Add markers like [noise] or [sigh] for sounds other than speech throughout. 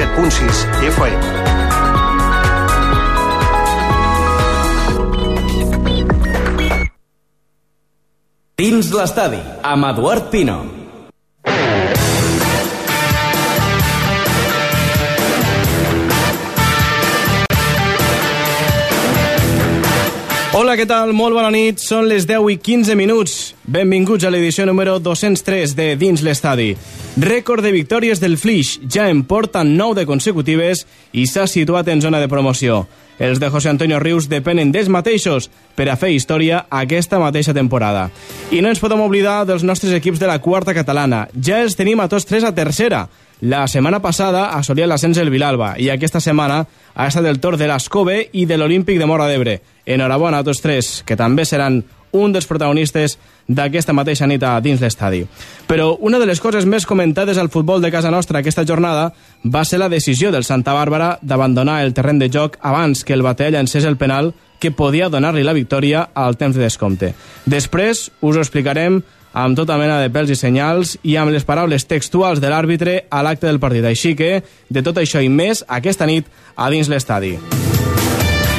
97.6 FM. Dins l'estadi, amb Eduard Pino. Hola, què tal? Molt bona nit. Són les 10 i 15 minuts. Benvinguts a l'edició número 203 de Dins l'Estadi. Rècord de victòries del Flix. Ja en porten 9 de consecutives i s'ha situat en zona de promoció. Els de José Antonio Rius depenen dels mateixos per a fer història aquesta mateixa temporada. I no ens podem oblidar dels nostres equips de la quarta catalana. Ja els tenim a tots tres a tercera. La setmana passada assolia l'ascens el Vilalba i aquesta setmana ha estat el torn de l'Escove i de l'Olímpic de Mora d'Ebre. Enhorabona a tots tres, que també seran un dels protagonistes d'aquesta mateixa nit a dins l'estadi. Però una de les coses més comentades al futbol de casa nostra aquesta jornada va ser la decisió del Santa Bàrbara d'abandonar el terreny de joc abans que el Batell encés el penal que podia donar-li la victòria al temps de descompte. Després us ho explicarem amb tota mena de pèls i senyals i amb les paraules textuals de l'àrbitre a l'acte del partit. Així que, de tot això i més, aquesta nit a dins l'estadi.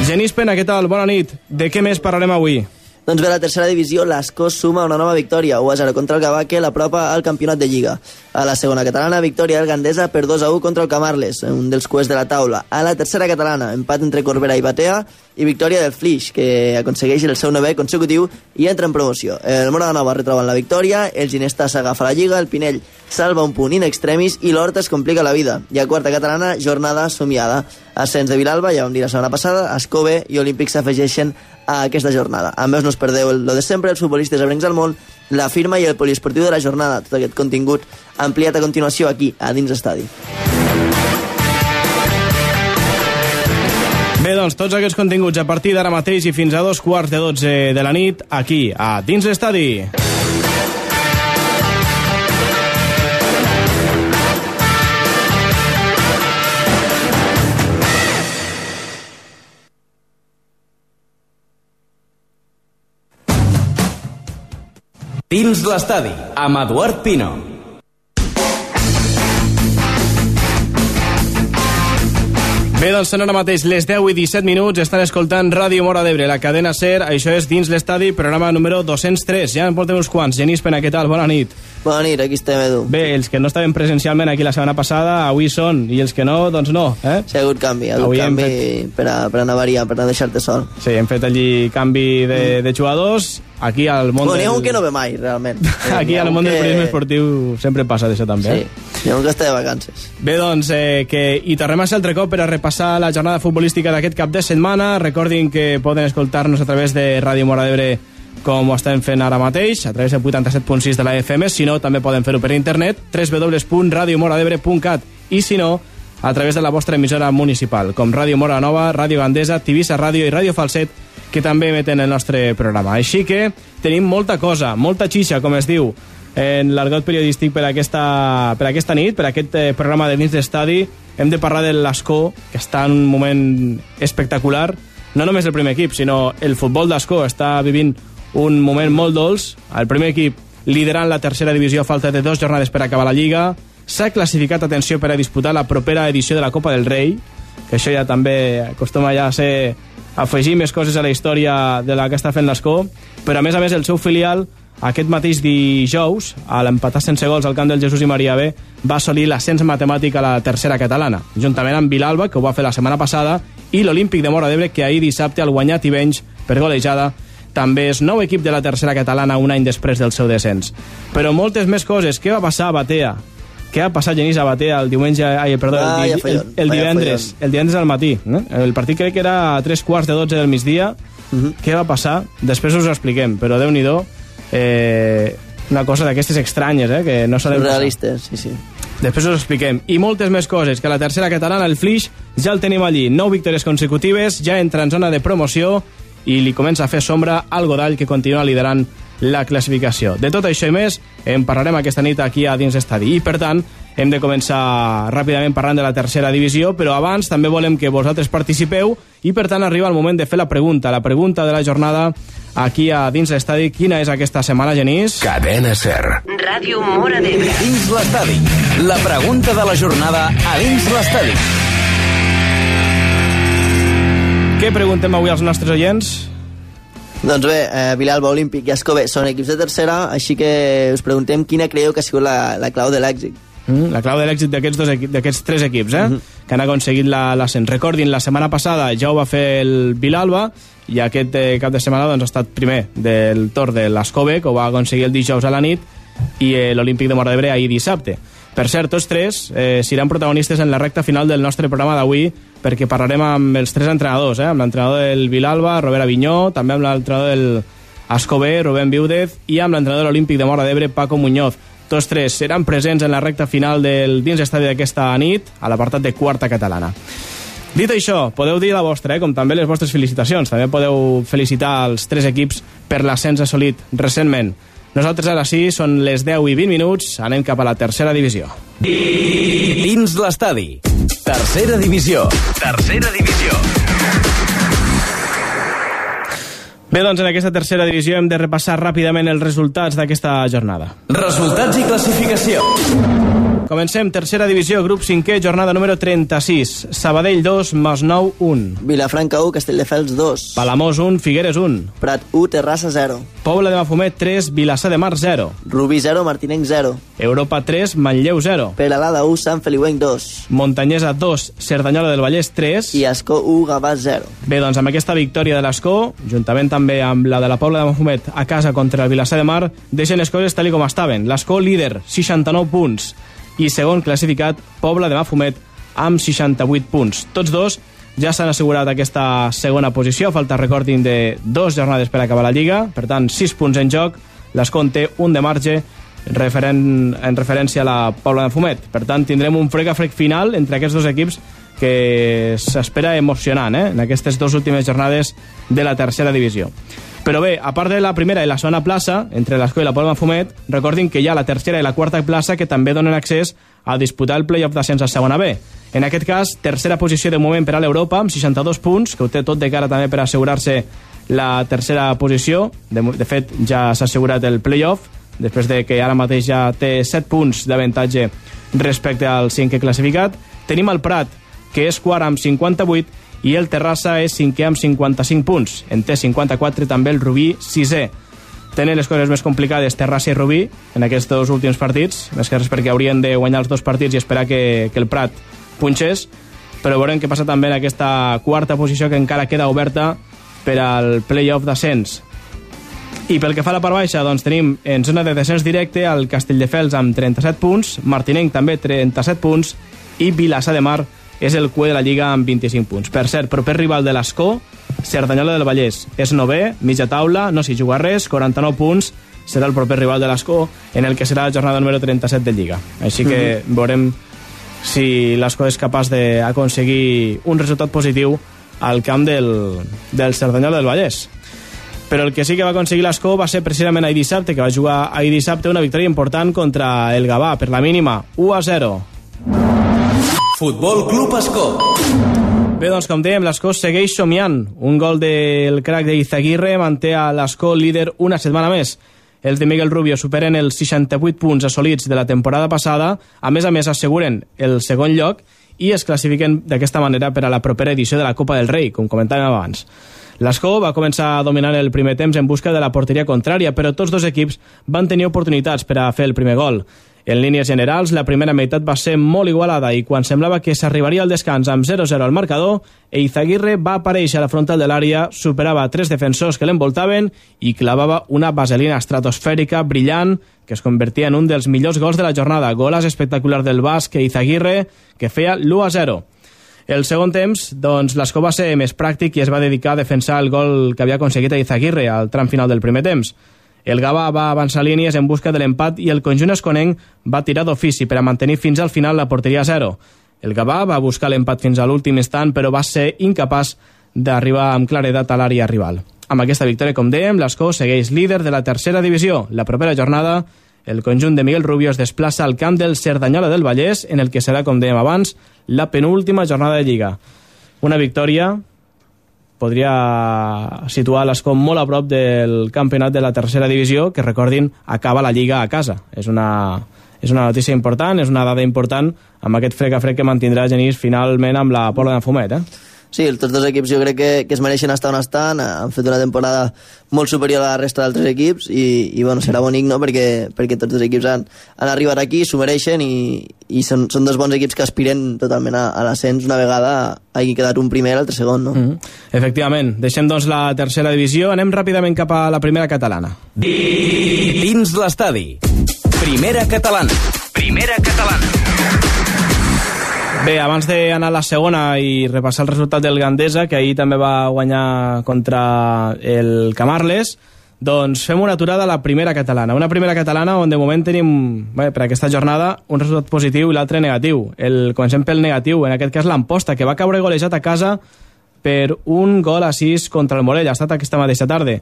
Genís Pena, què tal? Bona nit. De què més parlarem avui? Doncs bé, la tercera divisió, l'Escó suma una nova victòria, 1 a 0 contra el Gavà, que l'apropa al campionat de Lliga. A la segona catalana, victòria del Gandesa per 2 a 1 contra el Camarles, un dels cues de la taula. A la tercera catalana, empat entre Corbera i Batea, i victòria del Flix, que aconsegueix el seu novè consecutiu i entra en promoció. El Mora de Nova retroben la victòria, el Ginesta s'agafa la Lliga, el Pinell salva un punt in extremis i l'Horta es complica la vida. I a quarta catalana, jornada somiada. Ascens de Vilalba, ja vam dir la setmana passada, Escove i Olímpic s'afegeixen a aquesta jornada. A més, no us perdeu el, lo de sempre, els futbolistes abrencs al món, la firma i el poliesportiu de la jornada, tot aquest contingut ampliat a continuació aquí, a dins estadi. Bé, doncs, tots aquests continguts a partir d'ara mateix i fins a dos quarts de dotze de la nit, aquí, a dins l'estadi. Dins l'estadi, amb Eduard Pino. Bé, doncs són ara mateix les 10 i 17 minuts, estan escoltant Ràdio Mora d'Ebre, la cadena SER, això és Dins l'Estadi, programa número 203, ja en portem uns quants. Genís Pena, què tal? Bona nit. Bona nit, aquí estem, Edu. Bé, els que no estaven presencialment aquí la setmana passada, avui són, i els que no, doncs no, eh? Sí, ha hagut canvi, ha hagut Avui canvi fet- per, a, per anar variant, per no deixar-te sol. Sí, hem fet allí canvi de, de jugadors, aquí al món Bueno, n'hi ha del... un que no ve mai, realment. [laughs] Aquí al món del que- periodisme esportiu sempre passa d'això també. Sí, n'hi ha un que està de vacances. Bé, doncs, eh, que hi tornem a ser altre cop per a repassar la jornada futbolística d'aquest cap de setmana. Recordin que poden escoltar-nos a través de Ràdio Mora d'Ebre com ho estem fent ara mateix, a través del 87.6 de la FM, si no, també poden fer-ho per internet, www.radiomoradebre.cat i si no, a través de la vostra emissora municipal, com Ràdio Mora Nova, Ràdio Gandesa, Tivissa Ràdio i Ràdio Falset, que també emeten el nostre programa. Així que tenim molta cosa, molta xixa, com es diu, en l'argot periodístic per aquesta, per aquesta nit, per aquest eh, programa de nits d'estadi. Hem de parlar de l'Escó, que està en un moment espectacular. No només el primer equip, sinó el futbol d'Escó està vivint un moment molt dolç. El primer equip liderant la tercera divisió a falta de dues jornades per acabar la Lliga. S'ha classificat, atenció, per a disputar la propera edició de la Copa del Rei, que això ja també acostuma ja a ser afegir més coses a la història de la que està fent l'Escó, però a més a més el seu filial aquest mateix dijous, a l'empatar sense gols al camp del Jesús i Maria B, va assolir l'ascens matemàtic a la tercera catalana, juntament amb Vilalba, que ho va fer la setmana passada, i l'Olímpic de Mora d'Ebre, que ahir dissabte al guanyar Tivenys per golejada, també és nou equip de la tercera catalana un any després del seu descens. Però moltes més coses. Què va passar a Batea? Què va passar Genís a Batea el diumenge, ai, perdó, el, Vaya di- el, el divendres, el divendres al matí. No? El partit crec que era a tres quarts de dotze del migdia. Mhm. Què va passar? Després us ho expliquem, però déu nhi eh, una cosa d'aquestes estranyes, eh, que no solen passar. Surrealistes, sí, sí. Després us expliquem. I moltes més coses, que la tercera catalana, el Flix, ja el tenim allí. Nou victòries consecutives, ja entra en zona de promoció i li comença a fer sombra al Godall, que continua liderant la classificació. De tot això i més, en parlarem aquesta nit aquí a dins estadi. I, per tant, hem de començar ràpidament parlant de la tercera divisió, però abans també volem que vosaltres participeu i, per tant, arriba el moment de fer la pregunta. La pregunta de la jornada aquí a dins l'estadi. Quina és aquesta setmana, Genís? Cadena Ser. Ràdio Mora d'Ebre. Dins l'estadi. La pregunta de la jornada a dins l'estadi. Què preguntem avui als nostres oients? Doncs bé, eh, Vilalba, Olímpic i Escobé són equips de tercera, així que us preguntem quina creieu que ha sigut la, la clau de l'èxit. Mm, la clau de l'èxit d'aquests tres equips, eh? que han aconseguit la- l'ascens. Recordin, la setmana passada ja ho va fer el Vilalba i aquest eh, cap de setmana doncs, ha estat primer del Tor de l'Escove, que ho va aconseguir el dijous a la nit, i eh, l'Olímpic de Mora d'Ebre ahir dissabte. Per cert, tots tres eh, seran protagonistes en la recta final del nostre programa d'avui perquè parlarem amb els tres entrenadors, eh? amb l'entrenador del Vilalba, Robert Avinyó, també amb l'entrenador del Escobé, Rubén Viudez, i amb l'entrenador olímpic de Mora d'Ebre, Paco Muñoz. Tots tres seran presents en la recta final del dins estadi d'aquesta nit, a l'apartat de quarta catalana. Dit això, podeu dir la vostra, eh, com també les vostres felicitacions. També podeu felicitar els tres equips per l'ascens assolit recentment. Nosaltres ara sí, són les 10 i 20 minuts, anem cap a la tercera divisió. Dins l'estadi. Tercera divisió. Tercera divisió. Bé, doncs en aquesta tercera divisió hem de repassar ràpidament els resultats d'aquesta jornada. Resultats i classificació. Comencem, tercera divisió, grup 5è, jornada número 36. Sabadell 2, Masnou 1. Vilafranca 1, Castelldefels 2. Palamós 1, Figueres 1. Prat 1, Terrassa 0. Pobla de Mafumet 3, Vilassar de Mar 0. Rubí 0, Martinenc 0. Europa 3, Manlleu 0. Peralada 1, Sant Feliuenc 2. Montanyesa 2, Cerdanyola del Vallès 3. I Escó 1, Gavà 0. Bé, doncs amb aquesta victòria de l'Escó, juntament també amb la de la Pobla de Mafumet a casa contra el Vilassar de Mar, deixen les coses tal com estaven. L'Escó líder, 69 punts, i segon classificat, Pobla de Mafumet, amb 68 punts. Tots dos ja s'han assegurat aquesta segona posició, falta recordin de dos jornades per acabar la Lliga, per tant, 6 punts en joc, l'Escó en té un de marge, referent, en referència a la Pobla de Fumet. Per tant, tindrem un frec a frec final entre aquests dos equips que s'espera emocionant eh? en aquestes dues últimes jornades de la tercera divisió. Però bé, a part de la primera i la segona plaça, entre l'Escó i la Palma Fumet, recordin que hi ha la tercera i la quarta plaça que també donen accés a disputar el playoff d'ascens a segona B. En aquest cas, tercera posició de moment per a l'Europa, amb 62 punts, que ho té tot de cara també per assegurar-se la tercera posició. De, de fet, ja s'ha assegurat el playoff, després de que ara mateix ja té 7 punts d'avantatge respecte al cinquè classificat. Tenim el Prat, que és quart amb 58, i el Terrassa és cinquè amb 55 punts. En té 54 també el Rubí, sisè. Tenen les coses més complicades Terrassa i Rubí en aquests dos últims partits, més que res perquè haurien de guanyar els dos partits i esperar que, que el Prat punxés, però veurem què passa també en aquesta quarta posició que encara queda oberta per al playoff d'ascens. I pel que fa a la part baixa, doncs tenim en zona de descens directe el Castelldefels amb 37 punts, Martinenc també 37 punts i Vilassar de Mar és el cue de la Lliga amb 25 punts. Per cert, proper rival de l'Escó, Cerdanyola del Vallès. És nové, mitja taula, no s'hi juga res, 49 punts, serà el proper rival de l'Escó en el que serà la jornada número 37 de Lliga. Així que mm -hmm. veurem si l'Escó és capaç d'aconseguir un resultat positiu al camp del, del Cerdanyola del Vallès. Però el que sí que va aconseguir l'Escó va ser precisament ahir dissabte, que va jugar ahir dissabte una victòria important contra el Gavà, per la mínima, 1 a 0. Futbol Club Escó. Bé, doncs, com dèiem, l'Escó segueix somiant. Un gol del crack d'Izaguirre manté a l'Escó líder una setmana més. Els de Miguel Rubio superen els 68 punts assolits de la temporada passada, a més a més asseguren el segon lloc i es classifiquen d'aquesta manera per a la propera edició de la Copa del Rei, com comentàvem abans. L'Escó va començar a dominar el primer temps en busca de la porteria contrària, però tots dos equips van tenir oportunitats per a fer el primer gol. En línies generals, la primera meitat va ser molt igualada i quan semblava que s'arribaria al descans amb 0-0 al marcador, Eizaguirre va aparèixer a la frontal de l'àrea, superava tres defensors que l'envoltaven i clavava una vaselina estratosfèrica brillant que es convertia en un dels millors gols de la jornada. Goles espectacular del basc Eizaguirre que feia l'1-0. El segon temps, doncs, l'Escó va ser més pràctic i es va dedicar a defensar el gol que havia aconseguit Eizaguirre al tram final del primer temps. El Gavà va avançar línies en busca de l'empat i el conjunt esconenc va tirar d'ofici per a mantenir fins al final la porteria a zero. El Gavà va buscar l'empat fins a l'últim instant, però va ser incapaç d'arribar amb claredat a l'àrea rival. Amb aquesta victòria, com dèiem, l'Escó segueix líder de la tercera divisió. La propera jornada, el conjunt de Miguel Rubio es desplaça al camp del Cerdanyola del Vallès, en el que serà, com dèiem abans, la penúltima jornada de Lliga. Una victòria podria situar l'Escó molt a prop del campionat de la tercera divisió, que recordin, acaba la Lliga a casa. És una, és una notícia important, és una dada important amb aquest frec a frec que mantindrà Genís finalment amb la Pola de Fumet, eh? Sí, tots dos equips jo crec que, que es mereixen estar on estan, han fet una temporada molt superior a la resta d'altres equips i, i bueno, serà bonic no? perquè, perquè tots dos equips han, han arribat aquí, s'ho mereixen i, i són, són dos bons equips que aspiren totalment a, a l'ascens una vegada hagi quedat un primer i l'altre segon. No? Mm -hmm. Efectivament. Deixem doncs la tercera divisió, anem ràpidament cap a la primera catalana. Dins l'estadi. Primera catalana. Primera catalana. Bé, abans d'anar a la segona i repassar el resultat del Gandesa, que ahir també va guanyar contra el Camarles, doncs fem una aturada a la primera catalana. Una primera catalana on de moment tenim, bé, per aquesta jornada, un resultat positiu i l'altre negatiu. El, comencem pel negatiu, en aquest cas l'Amposta, que va caure golejat a casa per un gol a 6 contra el Morell. Ha estat aquesta mateixa tarda.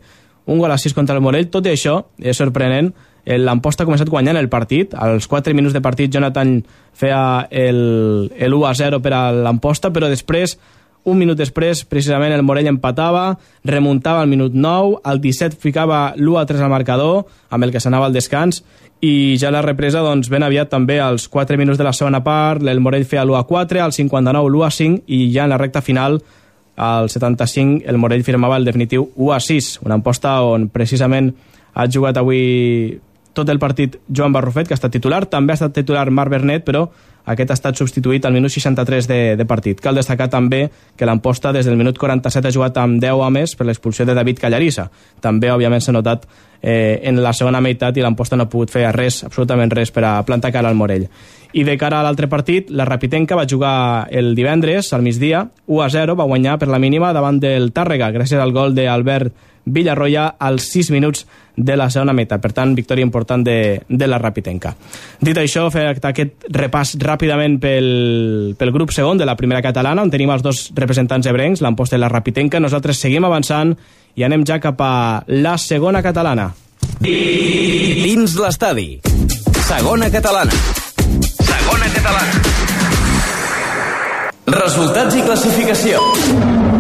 Un gol a 6 contra el Morell. Tot i això, és sorprenent, l'Amposta ha començat guanyant el partit. Als 4 minuts de partit Jonathan feia el, el 1 a 0 per a l'Amposta, però després, un minut després, precisament el Morell empatava, remuntava al minut 9, al 17 ficava l'1 a 3 al marcador, amb el que s'anava al descans, i ja la represa doncs, ben aviat també als 4 minuts de la segona part, el Morell feia l'1 a 4, al 59 l'1 a 5, i ja en la recta final al 75 el Morell firmava el definitiu 1 a 6, una amposta on precisament ha jugat avui tot el partit Joan Barrufet, que ha estat titular. També ha estat titular Marc Bernet, però aquest ha estat substituït al minut 63 de, de partit. Cal destacar també que l'Amposta des del minut 47 ha jugat amb 10 homes per l'expulsió de David Callarissa. També, òbviament, s'ha notat eh, en la segona meitat i l'Amposta no ha pogut fer res, absolutament res, per a plantar cara al Morell. I de cara a l'altre partit, la Rapitenca va jugar el divendres, al migdia, 1 a 0, va guanyar per la mínima davant del Tàrrega, gràcies al gol d'Albert Villarroya als 6 minuts de la segona meitat. Per tant, victòria important de, de la Rapitenca. Dit això, fer aquest repàs ràpidament pel, pel grup segon de la primera catalana, on tenim els dos representants ebrencs, l'Amposta i la Rapitenca. Nosaltres seguim avançant i anem ja cap a la segona catalana. Dins l'estadi. Segona catalana. Segona catalana. Resultats i classificació.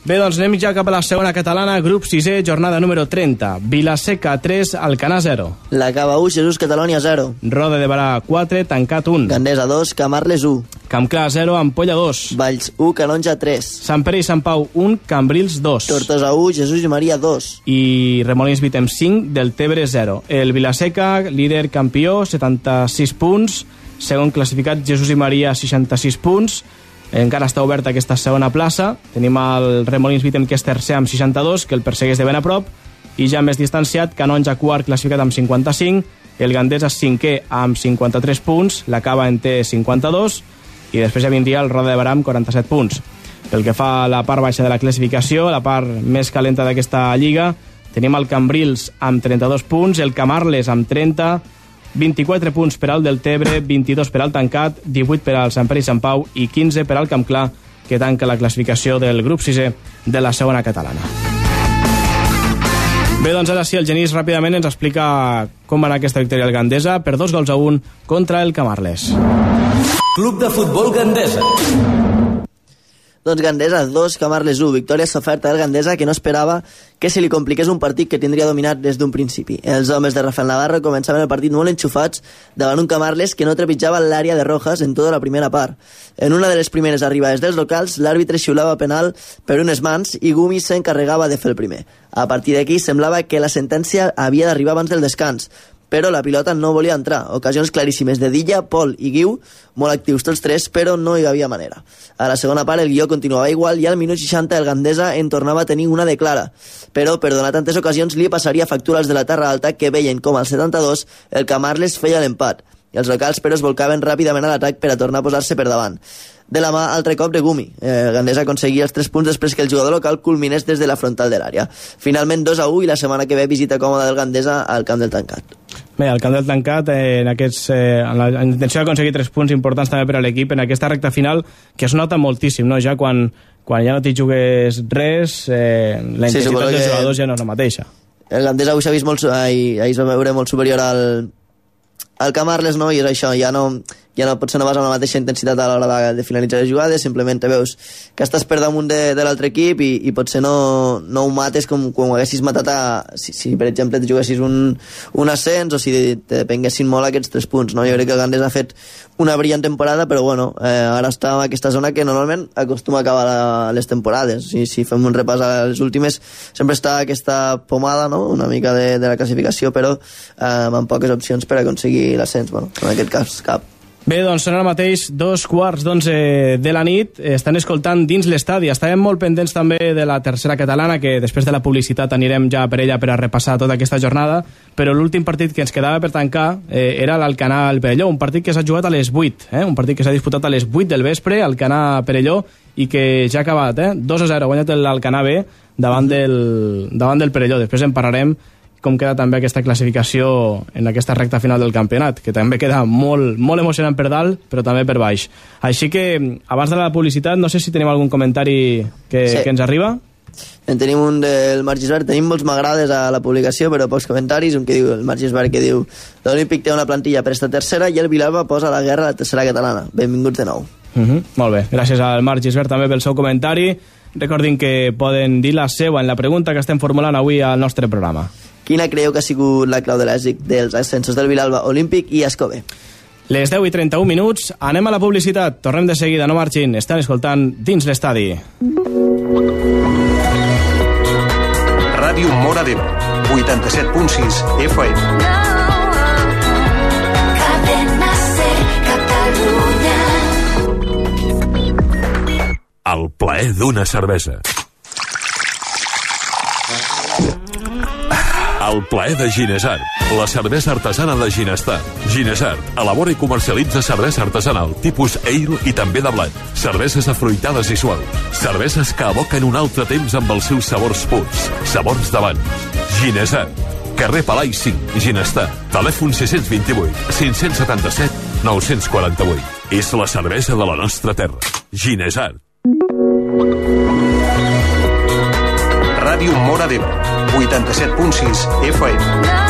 Bé, doncs anem ja cap a la segona catalana, grup 6è, jornada número 30. Vilaseca 3, Alcanar 0. La Cava 1, Jesús Catalònia 0. Roda de Barà 4, Tancat 1. Gandesa 2, Camarles 1. Campclar 0, Ampolla 2. Valls 1, Canonja 3. Sant Pere i Sant Pau 1, Cambrils 2. Tortosa 1, Jesús i Maria 2. I Remolins Vitem 5, del Tebre 0. El Vilaseca, líder campió, 76 punts. Segon classificat, Jesús i Maria, 66 punts encara està oberta aquesta segona plaça. Tenim el Remolins Vitem, que és tercer amb 62, que el persegueix de ben a prop, i ja més distanciat, Canonja quart classificat amb 55, el Gandesa cinquè amb 53 punts, la Cava en té 52, i després ja vindria el Roda de Barà amb 47 punts. Pel que fa a la part baixa de la classificació, la part més calenta d'aquesta lliga, tenim el Cambrils amb 32 punts, el Camarles amb 30, 24 punts per al del Tebre, 22 per al Tancat, 18 per al Sant Pere i Sant Pau i 15 per al Camp Clar, que tanca la classificació del grup 6è de la segona catalana. Bé, doncs ara sí, el Genís ràpidament ens explica com va anar aquesta victòria al Gandesa per dos gols a un contra el Camarles. Club de futbol Gandesa. Doncs Gandesa 2, Camarles 1. Victòria s'oferta del Gandesa que no esperava que se li compliqués un partit que tindria dominat des d'un principi. Els homes de Rafael Navarro començaven el partit molt enxufats davant un Camarles que no trepitjava l'àrea de Rojas en tota la primera part. En una de les primeres arribades dels locals, l'àrbitre xiulava penal per unes mans i Gumi s'encarregava de fer el primer. A partir d'aquí semblava que la sentència havia d'arribar abans del descans, però la pilota no volia entrar. Ocasions claríssimes de Dilla, Pol i Guiu, molt actius tots tres, però no hi havia manera. A la segona part el guió continuava igual i al minut 60 el Gandesa en tornava a tenir una de clara. Però per donar tantes ocasions li passaria factura als de la Terra Alta que veien com al 72 el Camarles feia l'empat. I els locals però es volcaven ràpidament a l'atac per a tornar a posar-se per davant de la mà altre cop de Gumi. Eh, Gandesa aconseguia els 3 punts després que el jugador local culminés des de la frontal de l'àrea. Finalment 2 a 1 i la setmana que ve visita còmoda del Gandesa al camp del Tancat. Bé, al camp del Tancat, eh, en, aquests, eh, en la intenció d'aconseguir 3 punts importants també per a l'equip en aquesta recta final, que es nota moltíssim, no? ja quan, quan ja no t'hi jugues res, eh, la intensitat sí, dels jugadors ja no és la mateixa. El Gandesa avui s'ha vist molt, ahir, ahir es va veure molt superior al, el Camarles no, i és això, ja no, ja no, potser no vas amb la mateixa intensitat a l'hora de, de finalitzar les jugades, simplement te veus que estàs per damunt de, de l'altre equip i, i potser no, no ho mates com, com ho haguessis matat a, si, si per exemple et juguessis un, un ascens o si te depenguessin molt aquests tres punts. No? Jo crec que el Gandés ha fet una brillant temporada, però bueno, eh, ara està en aquesta zona que normalment acostuma a acabar les temporades. Si, si fem un repàs a les últimes, sempre està aquesta pomada, no? una mica de, de la classificació, però eh, amb poques opcions per aconseguir l'ascens. Bueno, en aquest cas, cap. Bé, doncs són ara mateix dos quarts d'onze de la nit. Estan escoltant dins l'estadi. Estàvem molt pendents també de la tercera catalana, que després de la publicitat anirem ja per ella per a repassar tota aquesta jornada, però l'últim partit que ens quedava per tancar eh, era l'Alcanar Perelló, un partit que s'ha jugat a les 8, eh? un partit que s'ha disputat a les 8 del vespre, Alcanar Perelló, i que ja ha acabat, eh? 2 a 0, ha guanyat l'Alcanar B davant del, davant del Perelló. Després en parlarem com queda també aquesta classificació en aquesta recta final del campionat, que també queda molt, molt emocionant per dalt, però també per baix. Així que, abans de la publicitat, no sé si tenim algun comentari que, Sí. que ens arriba. En tenim un del Marc Gisbert, tenim molts m'agrades a la publicació, però pocs comentaris, un que diu, el Marc Gisbert que diu l'Olímpic té una plantilla per esta tercera i el Vilalba posa la guerra a la tercera catalana. Benvinguts de nou. Uh -huh. Molt bé, gràcies al Marc Gisbert també pel seu comentari. Recordin que poden dir la seva en la pregunta que estem formulant avui al nostre programa. Quina creieu que ha sigut la clau de l'èxit dels ascensos del Vilalba Olímpic i Escove? Les 10 i 31 minuts, anem a la publicitat. Tornem de seguida, no marxin. Estan escoltant dins l'estadi. Ràdio Mora d'Ebre, 87.6 FM. El plaer d'una cervesa. El plaer de Ginesart, la cervesa artesana de Ginestar. Ginesart elabora i comercialitza cervesa artesanal, tipus ale i també de blat. Cerveses afruitades i suaus. Cerveses que evoquen un altre temps amb els seus sabors purs. Sabors d'abans. Ginesart. Carrer Palai 5, Ginestar. Telèfon 628 577 948. És la cervesa de la nostra terra. Ginesart. Ràdio Mora d'Ebre, 87.6 FM.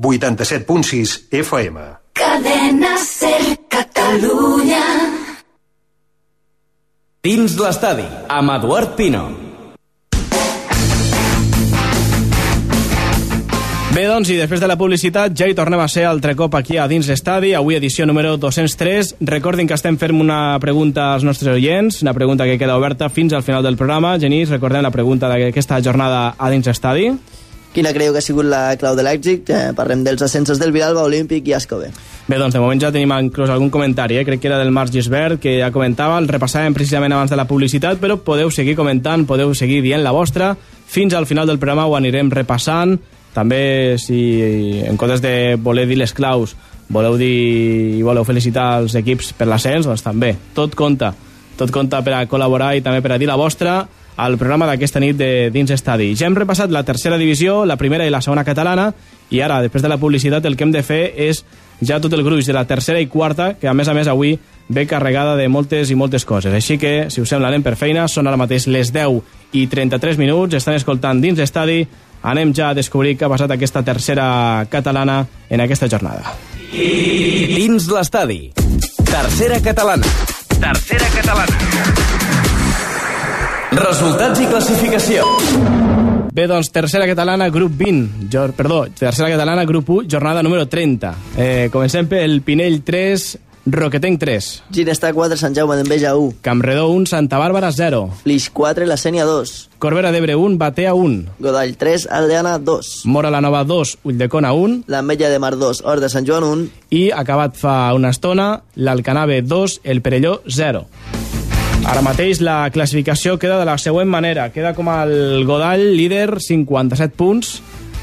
87.6 FM. Cadena Ser Catalunya. Dins l'estadi, amb Eduard Pino. Bé, doncs, i després de la publicitat ja hi tornem a ser altre cop aquí a dins l'estadi, avui edició número 203. Recordin que estem fent una pregunta als nostres oients, una pregunta que queda oberta fins al final del programa. Genís, recordem la pregunta d'aquesta jornada a dins l'estadi. Quina creieu que ha sigut la clau de l'èxit? Eh, parlem dels ascensos del Vilalba Olímpic i Escove. Bé, doncs de moment ja tenim inclús algun comentari, eh? crec que era del Marc Gisbert, que ja comentava, el repassàvem precisament abans de la publicitat, però podeu seguir comentant, podeu seguir dient la vostra, fins al final del programa ho anirem repassant, també si en comptes de voler dir les claus voleu dir i voleu felicitar els equips per l'ascens, doncs també, tot compta, tot compta per a col·laborar i també per a dir la vostra al programa d'aquesta nit de Dins Estadi. Ja hem repassat la tercera divisió, la primera i la segona catalana, i ara, després de la publicitat, el que hem de fer és ja tot el gruix de la tercera i quarta, que a més a més avui ve carregada de moltes i moltes coses. Així que, si us sembla, anem per feina. Són ara mateix les 10 i 33 minuts. Estan escoltant dins l'estadi. Anem ja a descobrir què ha passat aquesta tercera catalana en aquesta jornada. Dins l'estadi. Tercera catalana. Tercera catalana. Resultats i classificació. Bé, doncs, tercera catalana, grup 20. Jo, perdó, tercera catalana, grup 1, jornada número 30. Eh, comencem pel Pinell 3, Roquetenc 3. Ginestar 4, Sant Jaume d'Enveja 1. Campredó 1, Santa Bàrbara 0. Flix 4, La Sènia 2. Corbera d'Ebre 1, Batea 1. Godall 3, Aldeana 2. Mora la Nova 2, Ulldecona 1. L'Ametlla de Mar 2, Hort de Sant Joan 1. I, acabat fa una estona, l'Alcanave 2, el Perelló 0. Ara mateix la classificació queda de la següent manera. Queda com el Godall líder, 57 punts.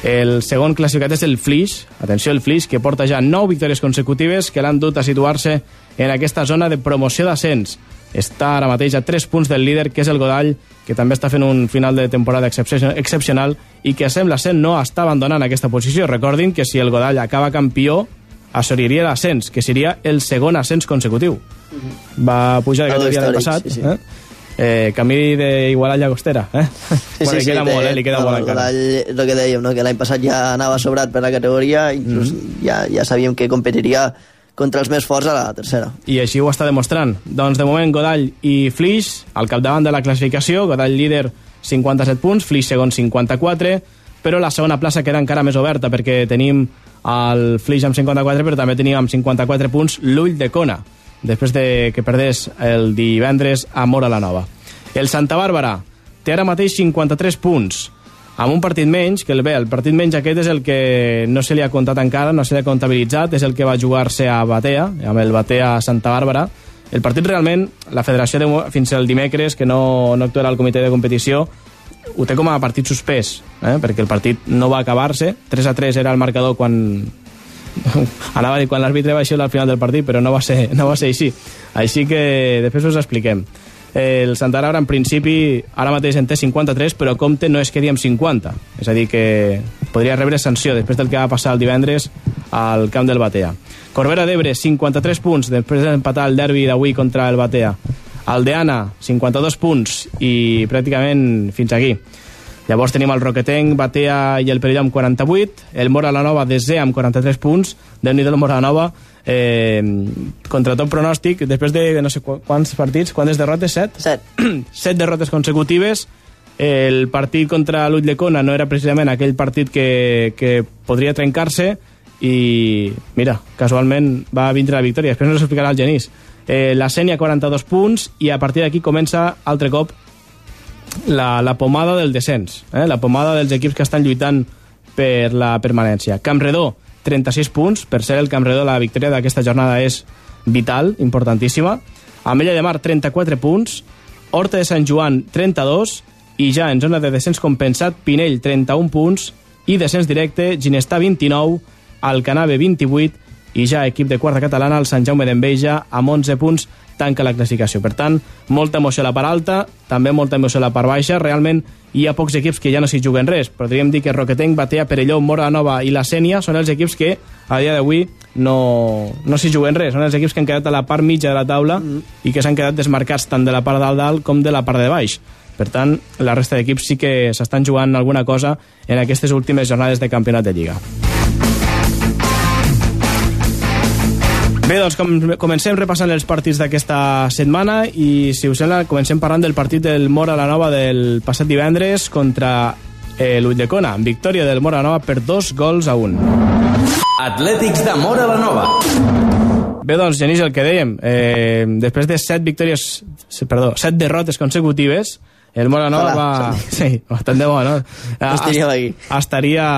El segon classificat és el Flix, atenció el Flix, que porta ja 9 victòries consecutives que l'han dut a situar-se en aquesta zona de promoció d'ascens. Està ara mateix a 3 punts del líder, que és el Godall, que també està fent un final de temporada excep- excepcional i que sembla ser no està abandonant aquesta posició. Recordin que si el Godall acaba campió, assoliria l'ascens, que seria el segon ascens consecutiu. Va pujar de categoria l'any passat. sí, sí. Eh? Eh, camí d'Igualar a Llagostera. Eh? bueno, li queda té- molt, eh? Li queda no, molt encara. El que dèiem, no? que l'any passat ja anava sobrat per la categoria, inclús Mhm. ja, ja sabíem que competiria contra els més forts a la tercera. i així ho està demostrant. Doncs de moment Godall i Flix al capdavant de la classificació, Godall líder 57 punts, Flix segon 54, però la segona plaça queda encara més oberta perquè tenim el Flix amb 54, però també tenim amb 54 punts l'Ull de Cona, després de que perdés el divendres a Mora la Nova. El Santa Bàrbara té ara mateix 53 punts, amb un partit menys, que el bé, el partit menys aquest és el que no se li ha comptat encara, no se li ha comptabilitzat, és el que va jugar-se a Batea, amb el Batea Santa Bàrbara. El partit realment, la federació de, fins al dimecres, que no, no actuarà el comitè de competició, ho té com a partit suspès, eh? perquè el partit no va acabar-se, 3 a 3 era el marcador quan... [laughs] Anava a dir quan l'àrbitre va eixir al final del partit, però no va ser, no va ser així. Així que després us expliquem. El Santa Bàrbara, en principi, ara mateix en té 53, però compte no es quedi amb 50. És a dir, que podria rebre sanció després del que va passar el divendres al camp del Batea. Corbera d'Ebre, 53 punts, després d'empatar el derbi d'avui contra el Batea. Aldeana, 52 punts, i pràcticament fins aquí. Llavors tenim el Roquetenc, Batea i el Perelló amb 48, el Mora la Nova desè amb 43 punts, déu nhi el Mora la Nova, eh, contra tot pronòstic, després de no sé qu- quants partits, quantes derrotes? Set? Set. [clears throat] set derrotes consecutives. El partit contra l'Ull de Cona no era precisament aquell partit que, que podria trencar-se i, mira, casualment va vindre la victòria. Després ens explicarà el Genís. Eh, la Sènia, 42 punts, i a partir d'aquí comença altre cop la, la pomada del descens, eh? la pomada dels equips que estan lluitant per la permanència. Campredó, 36 punts, per ser el Campredó la victòria d'aquesta jornada és vital, importantíssima. Ametlla de Mar, 34 punts, Horta de Sant Joan, 32, i ja en zona de descens compensat, Pinell, 31 punts, i descens directe, Ginestà, 29, Alcanave, 28, i ja equip de quarta catalana, el Sant Jaume d'Enveja, amb 11 punts, tanca la classificació. Per tant, molta emoció a la part alta, també molta emoció a la part baixa. Realment hi ha pocs equips que ja no s'hi juguen res. Podríem dir que Roquetenc, Batea, Perelló, Mora Nova i la Sènia són els equips que a dia d'avui no, no s'hi juguen res. Són els equips que han quedat a la part mitja de la taula mm. i que s'han quedat desmarcats tant de la part dalt dalt com de la part de baix. Per tant, la resta d'equips sí que s'estan jugant alguna cosa en aquestes últimes jornades de campionat de Lliga. Bé, doncs com, comencem repassant els partits d'aquesta setmana i, si us sembla, comencem parlant del partit del Mora la Nova del passat divendres contra eh, l'Ulldecona. Victòria del Mora la Nova per dos gols a un. Atlètics de Mora la Nova. Bé, doncs, Genís, el que dèiem, eh, després de set victòries, perdó, set derrotes consecutives, el Mora Nova Ojalà, va... [laughs] Sí, bastant de bo, no? estaríem aquí. Estaria,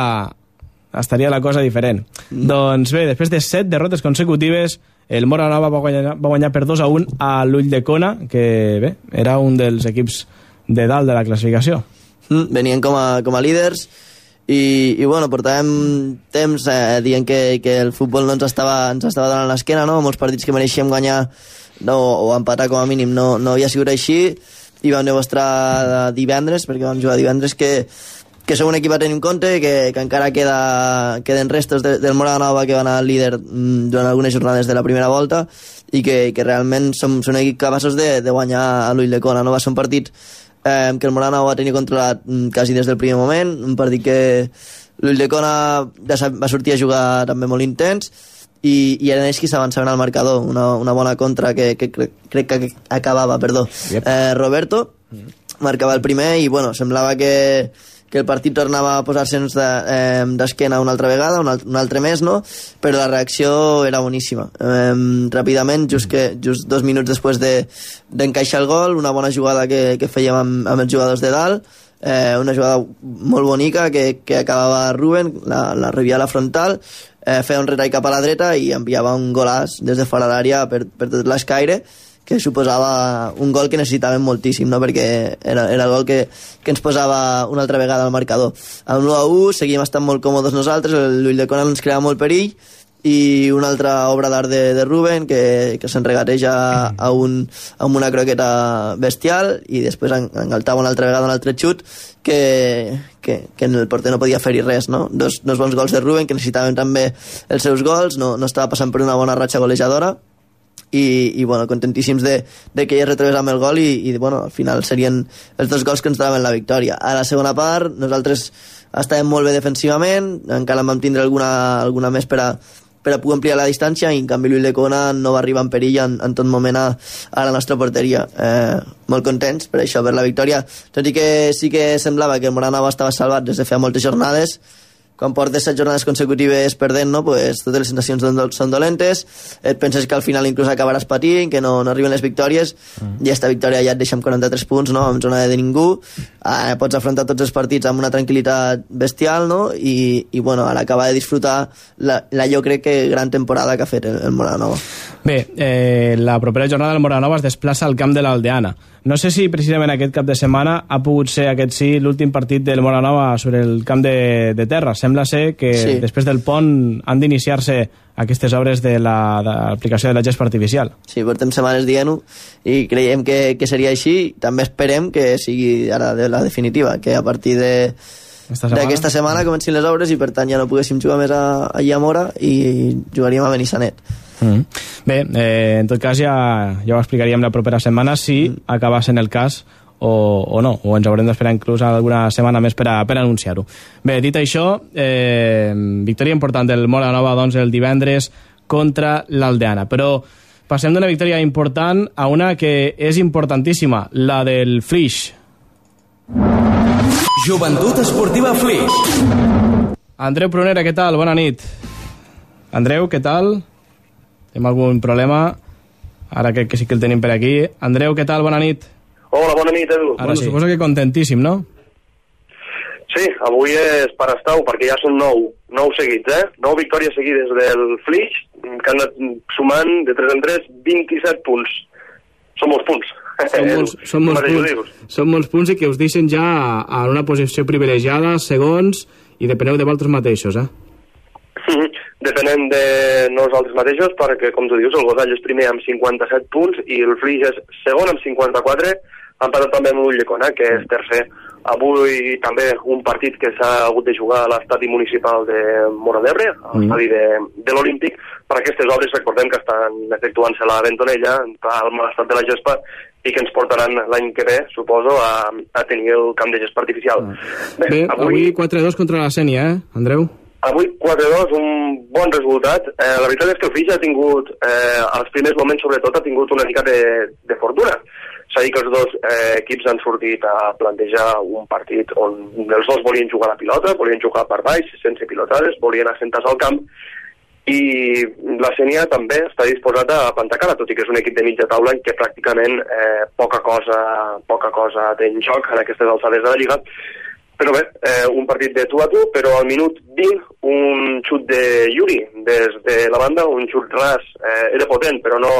estaria la cosa diferent. Mm. Doncs bé, després de set derrotes consecutives, el Mora Nova va guanyar, va guanyar per 2 a 1 a l'Ull de Cona, que bé, era un dels equips de dalt de la classificació. Mm, venien com a, com a líders i, i bueno, portàvem temps eh, dient que, que el futbol no ens estava, ens estava donant l'esquena, no? Molts partits que mereixíem guanyar no, o empatar com a mínim no, no havia sigut així i vam demostrar divendres, perquè vam jugar divendres, que, que som un equip a tenir en compte, que, que encara queda, queden restos de, del Mora Nova que va anar líder mm, durant algunes jornades de la primera volta i que, que realment som, som un equip capaços de, de guanyar a l'Ull de Cona. No va ser un partit eh, que el Morana ho va tenir controlat mm, quasi des del primer moment, un partit que l'Ull de Cona va sortir a jugar també molt intens i, i eren ells qui s'avançaven al marcador una, una bona contra que, que crec, crec que acabava, perdó Yep. eh, Roberto marcava el primer i bueno, semblava que, que el partit tornava a posar-se'ns d'esquena de, eh, una altra vegada, un, alt, un altre més, no? Però la reacció era boníssima. Eh, ràpidament, just, que, just dos minuts després de- d'encaixar de, el gol, una bona jugada que, que fèiem amb, amb els jugadors de dalt, eh, una jugada molt bonica que, que acabava Ruben, la, la rebia a la frontal, eh, feia un retall cap a la dreta i enviava un golàs des de fora d'àrea per, per tot l'escaire, que suposava un gol que necessitàvem moltíssim, no? perquè era, era el gol que, que ens posava una altra vegada al marcador. Amb l'1 a 1 seguíem estant molt còmodes nosaltres, el Llull de Conan ens creava molt perill, i una altra obra d'art de, de Ruben que, que s'enregateja a, un, a una croqueta bestial i després en, engaltava una altra vegada un altre xut que, que, que el porter no podia fer-hi res no? Dos, dos bons gols de Ruben que necessitaven també els seus gols no, no estava passant per una bona ratxa golejadora i, i bueno, contentíssims de, de que ell retrobés amb el gol i, i bueno, al final serien els dos gols que ens daven la victòria. A la segona part nosaltres estàvem molt bé defensivament, encara en vam tindre alguna, alguna més per a, per a poder ampliar la distància i en canvi Lluís Lecona no va arribar en perill en, en tot moment a, a la nostra porteria eh, molt contents per això, per la victòria tot i que sí que semblava que el Moranova estava salvat des de feia moltes jornades quan portes set jornades consecutives perdent, no? pues, totes les sensacions són, són dolentes, et penses que al final inclús acabaràs patint, que no, no arriben les victòries, mm. i aquesta victòria ja et deixa amb 43 punts, no? en zona de ningú, eh, pots afrontar tots els partits amb una tranquil·litat bestial, no? I, i bueno, ara acaba de disfrutar la, la jo crec que gran temporada que ha fet el, el Moranova. Bé, eh, la propera jornada del Moranova es desplaça al camp de l'Aldeana. No sé si precisament aquest cap de setmana ha pogut ser aquest sí l'últim partit del Moranova sobre el camp de, de terra. Sembla ser que sí. després del pont han d'iniciar-se aquestes obres de l'aplicació de, de la gespa artificial. Sí, portem setmanes dient-ho i creiem que, que seria així. També esperem que sigui ara de la definitiva, que a partir de d'aquesta setmana comencin les obres i per tant ja no poguéssim jugar més a, a Llamora i jugaríem a Benissanet. Mm. Bé, eh, en tot cas ja, ja ho explicaríem la propera setmana si mm. acaba sent el cas o, o no, o ens haurem d'esperar inclús alguna setmana més per, a, per anunciar-ho. Bé, dit això, eh, victòria important del Mora Nova doncs, el divendres contra l'Aldeana, però passem d'una victòria important a una que és importantíssima, la del Flix. Joventut Esportiva Flix. Andreu Prunera, què tal? Bona nit. Andreu, què tal? Tenim algun problema? Ara crec que sí que el tenim per aquí. Andreu, què tal? Bona nit. Hola, bona nit, Edu. Ara bueno, sí. suposo que contentíssim, no? Sí, avui és per estar perquè ja són nou, nou seguits, eh? Nou victòries seguides del Flix, que han anat sumant de 3 en 3 27 punts. Són molts punts. Són [laughs] molts, són molts, punts, són molts punts i que us deixen ja en una posició privilegiada, segons, i depeneu de vosaltres mateixos, eh? Depenem de nosaltres mateixos perquè, com tu dius, el Godall és primer amb 57 punts i el Flix és segon amb 54, empatat també amb l'Ullecona, que és tercer. Avui també un partit que s'ha hagut de jugar a l'estadi municipal de Mora d'Ebre, a mm. l'estadi de, de l'Olímpic, per aquestes obres recordem que estan efectuant-se a la Ventonella, al mal estat de la gespa, i que ens portaran l'any que ve, suposo, a, a tenir el camp de gespa artificial. Bé, Bé avui, avui 4-2 contra la Sènia, eh, Andreu? Avui 4-2, un bon resultat. Eh, la veritat és que el Fitch ha tingut, eh, als primers moments sobretot, ha tingut una mica de, de fortuna. S'ha dit que els dos eh, equips han sortit a plantejar un partit on els dos volien jugar la pilota, volien jugar per baix, sense pilotades, volien assentar-se al camp, i la Sènia també està disposada a plantar cara, tot i que és un equip de mitja taula en què pràcticament eh, poca cosa poca cosa té en joc en aquestes alçades de la Lliga, però bé, eh, un partit de tu a tu, però al minut 20 un xut de Yuri des de la banda, un xut ras, eh, era potent, però no,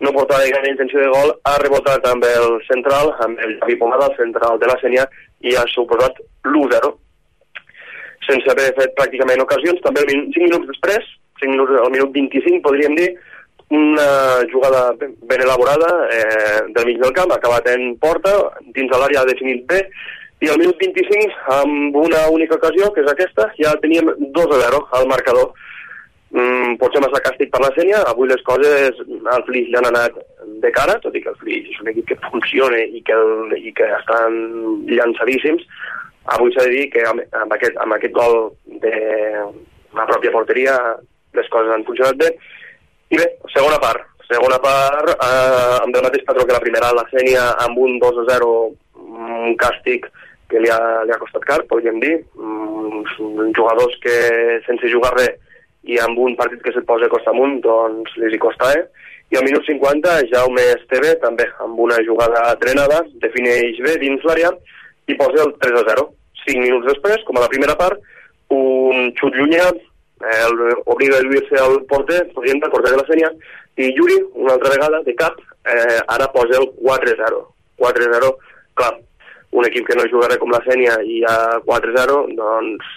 no portava gaire intenció de gol, ha rebotat amb el central, amb el Javi Pomada, el central de la Sènia, i ha suposat l'1-0. Sense haver fet pràcticament ocasions, també 5 minuts després, 5 minuts, al minut 25 podríem dir, una jugada ben elaborada eh, del mig del camp, acabat en porta, dins de l'àrea definit bé, i al minut 25, amb una única ocasió, que és aquesta, ja teníem 2 a 0 al marcador. Mm, potser massa càstig per la Sènia, avui les coses al Flix ja han anat de cara, tot i que el Flix és un equip que funciona i que, el, i que estan llançadíssims. Avui s'ha de dir que amb, amb, aquest, amb aquest gol de la pròpia porteria les coses han funcionat bé. I bé, segona part. Segona part, eh, amb el mateix patró que la primera, la Sènia amb un 2 a 0, un càstig que li ha, li ha costat car, podríem dir. Mm, jugadors que sense jugar res i amb un partit que se't posa costa amunt, doncs li hi costa, eh? I al minut 50, Jaume Esteve, també amb una jugada trenada, defineix bé dins l'àrea i posa el 3 a 0. Cinc minuts després, com a la primera part, un xut llunyà, el, obliga a lluir-se al porter, podríem porter de la Sènia, i Yuri, una altra vegada, de cap, eh, ara posa el 4-0. 4-0, clar, un equip que no jugarà com la Sènia i a 4-0, doncs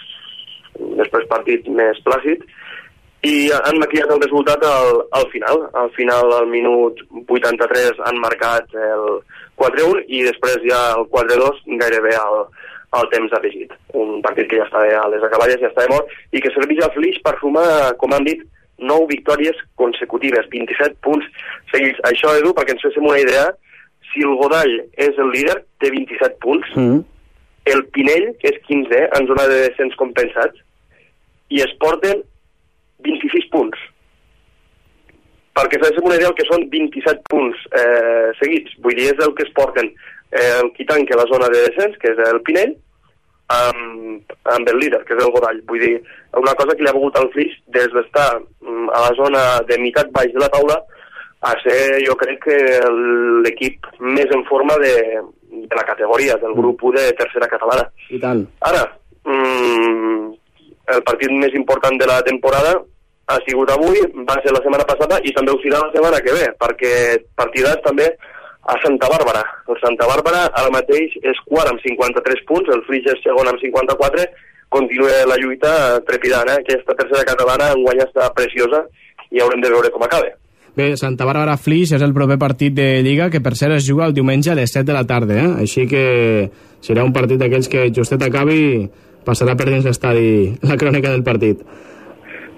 després partit més plàcid, i han maquillat el resultat al, al final. Al final, al minut 83, han marcat el 4-1 i després ja el 4-2 gairebé al, al temps afegit. Un partit que ja estava a les acaballes, ja estava mort, i que serveix al Flix per sumar, com han dit, 9 victòries consecutives, 27 punts seguits. Això, Edu, perquè ens féssim una idea, si el Godall és el líder, té 27 punts, Mm. el Pinell, que és 15, en zona de descens compensats, i es porten 26 punts. Perquè féssim una idea el que són 27 punts eh, seguits. Vull dir, és el que es porten eh, el qui tanca la zona de descens, que és el Pinell, amb, amb el líder, que és el Godall. Vull dir, una cosa que li ha begut al Flix des d'estar mm, a la zona de meitat baix de la taula a ser, jo crec que l'equip més en forma de, de la categoria, del grup 1 de tercera catalana. I tant. Ara, mm, el partit més important de la temporada ha sigut avui, va ser la setmana passada i també ho serà la setmana que ve, perquè partidars també a Santa Bàrbara. El Santa Bàrbara ara mateix és quart amb 53 punts, el Flix és segon amb 54, continua la lluita trepidant, eh? Aquesta tercera catalana en guanya està preciosa i haurem de veure com acaba. Bé, Santa Bàrbara Flix és el proper partit de Lliga que per cert es juga el diumenge a les 7 de la tarda, eh? així que serà un partit d'aquells que justet acabi passarà per dins l'estadi la crònica del partit.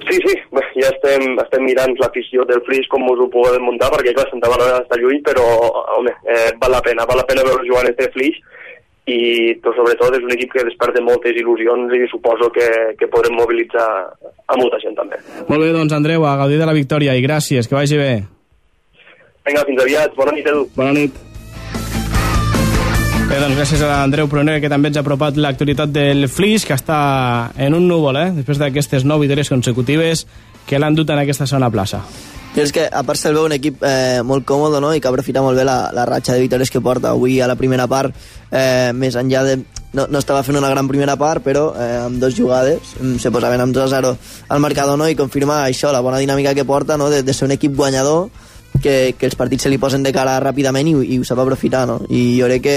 Sí, sí, ja estem, estem mirant l'afició del Flix com us ho podem muntar, perquè clar, Santa Bàrbara està lluny, però home, eh, val la pena, val la pena veure jugar este Flix i tot, sobretot és un equip que desperta moltes il·lusions i suposo que, que podrem mobilitzar a molta gent també. Molt bé, doncs Andreu, a gaudir de la victòria i gràcies, que vagi bé. Vinga, fins aviat, bona nit Edu. Bona nit. Bé, doncs gràcies a Andreu Pruner, que també ens ha apropat l'actualitat del Flix, que està en un núvol, eh? després d'aquestes nou victòries consecutives que l'han dut en aquesta segona plaça. I és que, a part, se'l veu un equip eh, molt còmode, no?, i que aprofita molt bé la, la ratxa de victòries que porta. Avui, a la primera part, eh, més enllà de... No, no estava fent una gran primera part, però eh, amb dos jugades mm, se posaven amb 2 a 0 al marcador, no?, i confirma això, la bona dinàmica que porta, no?, de, de ser un equip guanyador, que, que els partits se li posen de cara ràpidament i, i ho sap aprofitar, no? I jo crec que,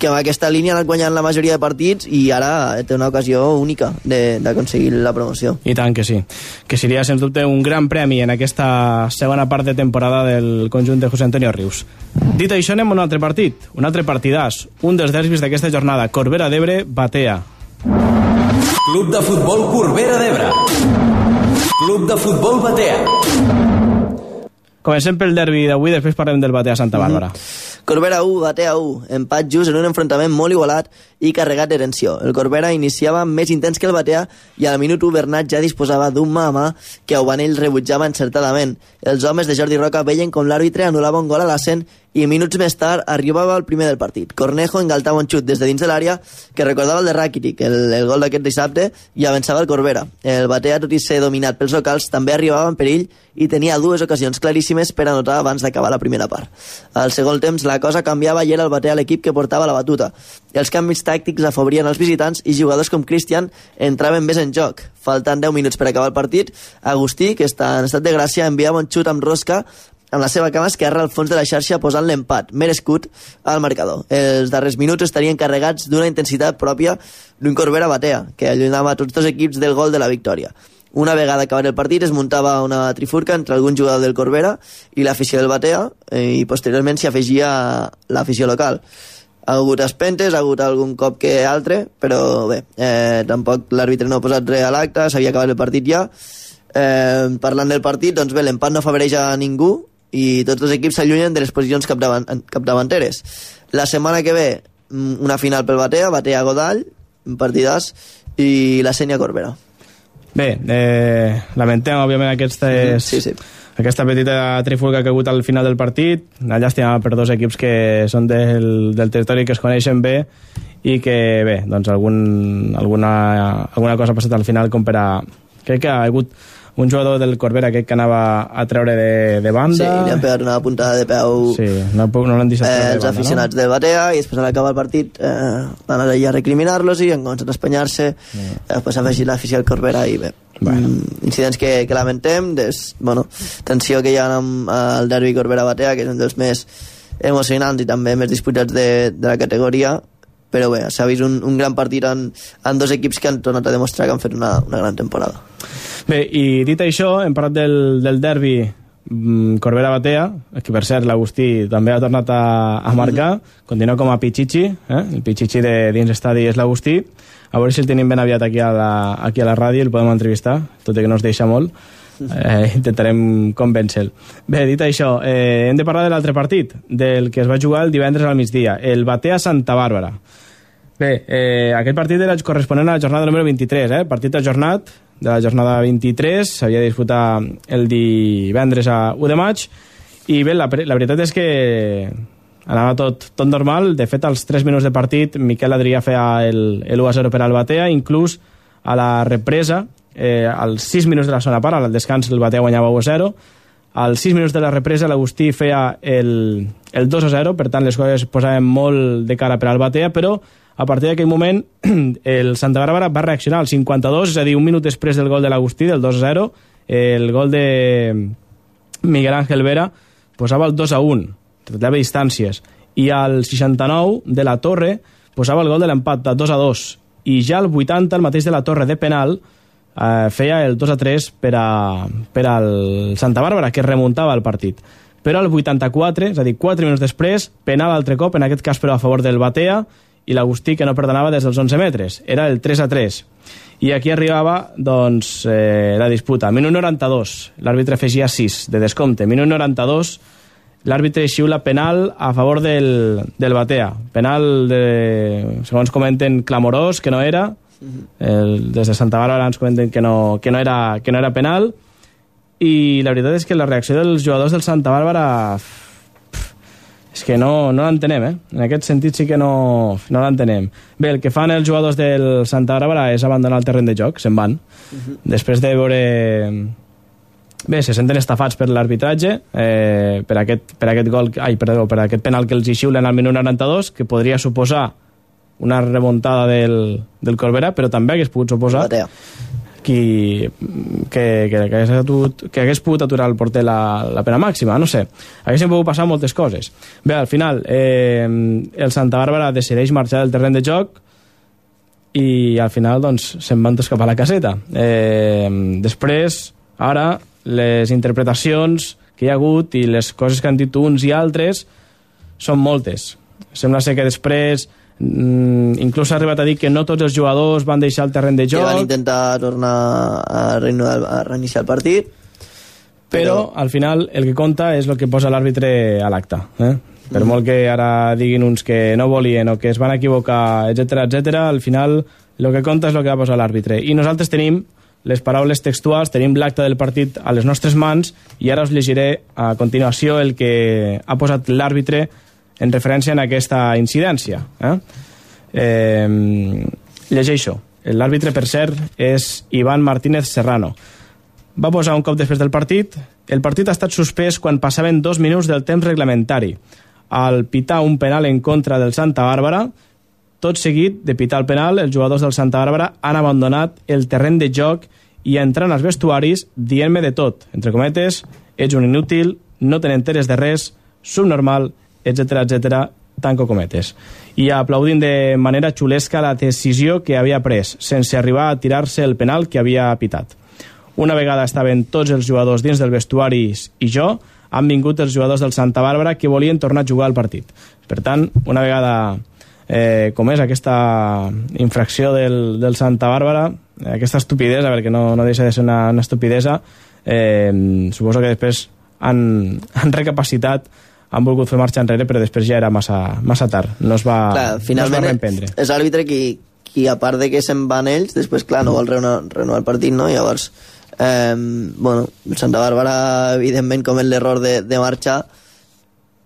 que amb aquesta línia ha anat guanyant la majoria de partits i ara té una ocasió única de- d'aconseguir la promoció. I tant que sí. Que seria, sens dubte, un gran premi en aquesta segona part de temporada del conjunt de José Antonio Rius. Dit això, anem a un altre partit. Un altre partidàs. Un dels derbis d'aquesta jornada. Corbera d'Ebre, Batea. Club de futbol Corbera d'Ebre. Club de futbol Batea. Comencem pel derbi d'avui, després parlem del Batea Santa Bàrbara. Corbera 1, Batea 1, empat just en un enfrontament molt igualat i carregat de tensió. El Corbera iniciava més intens que el Batea i al minut 1 Bernat ja disposava d'un mà a mà que Aubanell rebutjava encertadament. Els homes de Jordi Roca veien com l'àrbitre anul·lava un gol a l'ascent i minuts més tard arribava el primer del partit. Cornejo engaltava un xut des de dins de l'àrea que recordava el de Rakitic, el, el gol d'aquest dissabte, i avançava el Corbera. El Batea, tot i ser dominat pels locals, també arribava en perill i tenia dues ocasions claríssimes per anotar abans d'acabar la primera part. Al segon temps la cosa canviava i era el Batea l'equip que portava la batuta. Els canvis tàctics afavorien els visitants i jugadors com Cristian entraven més en joc. Faltant 10 minuts per acabar el partit, Agustí, que està en estat de gràcia, enviava un xut amb rosca amb la seva cama esquerra al fons de la xarxa posant l'empat, merescut, al marcador. Els darrers minuts estarien carregats d'una intensitat pròpia d'un Corbera Batea, que allunyava tots dos equips del gol de la victòria. Una vegada acabat el partit es muntava una trifurca entre algun jugador del Corbera i l'afició del Batea eh, i posteriorment s'hi afegia l'afició local. Ha hagut espentes, ha hagut algun cop que altre, però bé, eh, tampoc l'àrbitre no ha posat res a l'acte, s'havia acabat el partit ja. Eh, parlant del partit, doncs bé, l'empat no afavoreix a ningú i tots els equips s'allunyen de les posicions capdavant, capdavanteres. La setmana que ve, mm, una final pel Batea, Batea Godall, un partidàs, i la Sènia Corbera. Bé, eh, lamentem, òbviament, aquestes, Sí, sí. aquesta petita trifulga que ha hagut al final del partit. Una llàstima per dos equips que són del, del territori que es coneixen bé i que, bé, doncs algun, alguna, alguna cosa ha passat al final com per a... Crec que ha hagut un jugador del Corbera aquest que anava a treure de, de banda. Sí, li han pegat una puntada de peu Sí, no, no l'han deixat eh, de els banda, aficionats del Batea i després a l'acabar el partit eh, van anar allà a recriminar-los i han començat a espanyar-se Mm. eh, després ha afegit l'afició al Corbera i bé bueno. incidents que, que lamentem des, bueno, tensió que hi ha amb el derbi Corbera-Batea que és un dels més emocionants i també més disputats de, de la categoria però bé, s'ha vist un, un gran partit en, en dos equips que han tornat a demostrar que han fet una, una gran temporada Bé, i dit això, hem parlat del, del derbi mm, Corbera-Batea, que per cert l'Agustí també ha tornat a, a marcar, continua com a Pichichi, eh? el Pichichi de dins estadi és l'Agustí, a veure si el tenim ben aviat aquí a la, aquí a la ràdio, el podem entrevistar, tot i que no es deixa molt, eh, intentarem convèncer-lo. Bé, dit això, eh, hem de parlar de l'altre partit, del que es va jugar el divendres al migdia, el Batea-Santa Bàrbara. Bé, eh, aquest partit era corresponent a la jornada número 23, eh? partit ajornat de la jornada 23, s'havia de disputar el divendres a 1 de maig, i bé, la, la veritat és que anava tot, tot normal, de fet als 3 minuts de partit Miquel Adrià feia el, el 1-0 per al Batea, inclús a la represa, eh, als 6 minuts de la segona part, al descans el Batea guanyava 1-0, als 6 minuts de la represa l'Agustí feia el, el 2-0, per tant les coses es posaven molt de cara per al Batea, però a partir d'aquell moment [clears throat] el Santa Bàrbara va reaccionar al 52, és a dir, un minut després del gol de l'Agustí, del 2-0, el gol de Miguel Ángel Vera posava el 2-1, retallava distàncies, i al 69 de la Torre posava el gol de l'empat de 2-2, i ja al 80 el mateix de la Torre de penal eh, feia el 2 a 3 per, a, per al Santa Bàrbara, que remuntava el partit. Però al 84, és a dir, 4 minuts després, penal altre cop, en aquest cas però a favor del Batea, i l'Agustí que no perdonava des dels 11 metres. Era el 3 a 3. I aquí arribava doncs, eh, la disputa. Minut 92, l'àrbitre afegia 6 de descompte. Minut 92, l'àrbitre xiula penal a favor del, del Batea. Penal, de, segons comenten, clamorós, que no era. El, des de Santa Bàrbara ens comenten que no, que, no era, que no era penal. I la veritat és que la reacció dels jugadors del Santa Bàrbara és que no, no l'entenem, eh? En aquest sentit sí que no, no l'entenem. Bé, el que fan els jugadors del Santa Bàrbara és abandonar el terreny de joc, se'n van. Després de veure... Bé, se senten estafats per l'arbitratge, eh, per, aquest, per aquest gol, ai, perdó, per aquest penal que els hi xiulen al minut 92, que podria suposar una remuntada del, del Corbera, però també hagués pogut suposar Batea. Qui, que, que, que, hagués atut, que hagués pogut aturar el porter la, la pena màxima, no sé. Haguessin pogut passar moltes coses. Bé, al final, eh, el Santa Bàrbara decideix marxar del terreny de joc i al final doncs, se'n van cap a la caseta. Eh, després, ara, les interpretacions que hi ha hagut i les coses que han dit uns i altres són moltes. Sembla ser que després mm, inclús s'ha arribat a dir que no tots els jugadors van deixar el terreny de que van joc, intentar tornar a, reiniciar, a reiniciar el partit però al final el que compta és el que posa l'àrbitre a l'acte. Eh? Per molt que ara diguin uns que no volien o que es van equivocar, etc etc, al final el que compta és el que va posar l'àrbitre. I nosaltres tenim les paraules textuals, tenim l'acte del partit a les nostres mans i ara us llegiré a continuació el que ha posat l'àrbitre en referència a aquesta incidència. Eh? Eh, llegeixo. L'àrbitre, per cert, és Ivan Martínez Serrano. Va posar un cop després del partit. El partit ha estat suspès quan passaven dos minuts del temps reglamentari. Al pitar un penal en contra del Santa Bàrbara, tot seguit de pitar el penal, els jugadors del Santa Bàrbara han abandonat el terreny de joc i entrant als vestuaris dient-me de tot. Entre cometes, ets un inútil, no te n'enteres de res, subnormal, etc etc tanco cometes. I aplaudint de manera xulesca la decisió que havia pres, sense arribar a tirar-se el penal que havia pitat. Una vegada estaven tots els jugadors dins del vestuari i jo, han vingut els jugadors del Santa Bàrbara que volien tornar a jugar al partit. Per tant, una vegada eh, com és aquesta infracció del, del Santa Bàrbara, eh, aquesta estupidesa, perquè no, no deixa de ser una, una estupidesa, eh, suposo que després han, han recapacitat han volgut fer marxa enrere, però després ja era massa, massa tard. No es va, clar, no es va reemprendre. és l'àrbitre qui, qui a part de que se'n van ells després clar no vol renovar, renovar el partit no? llavors eh, bueno, Santa Bàrbara evidentment com l'error de, de marxar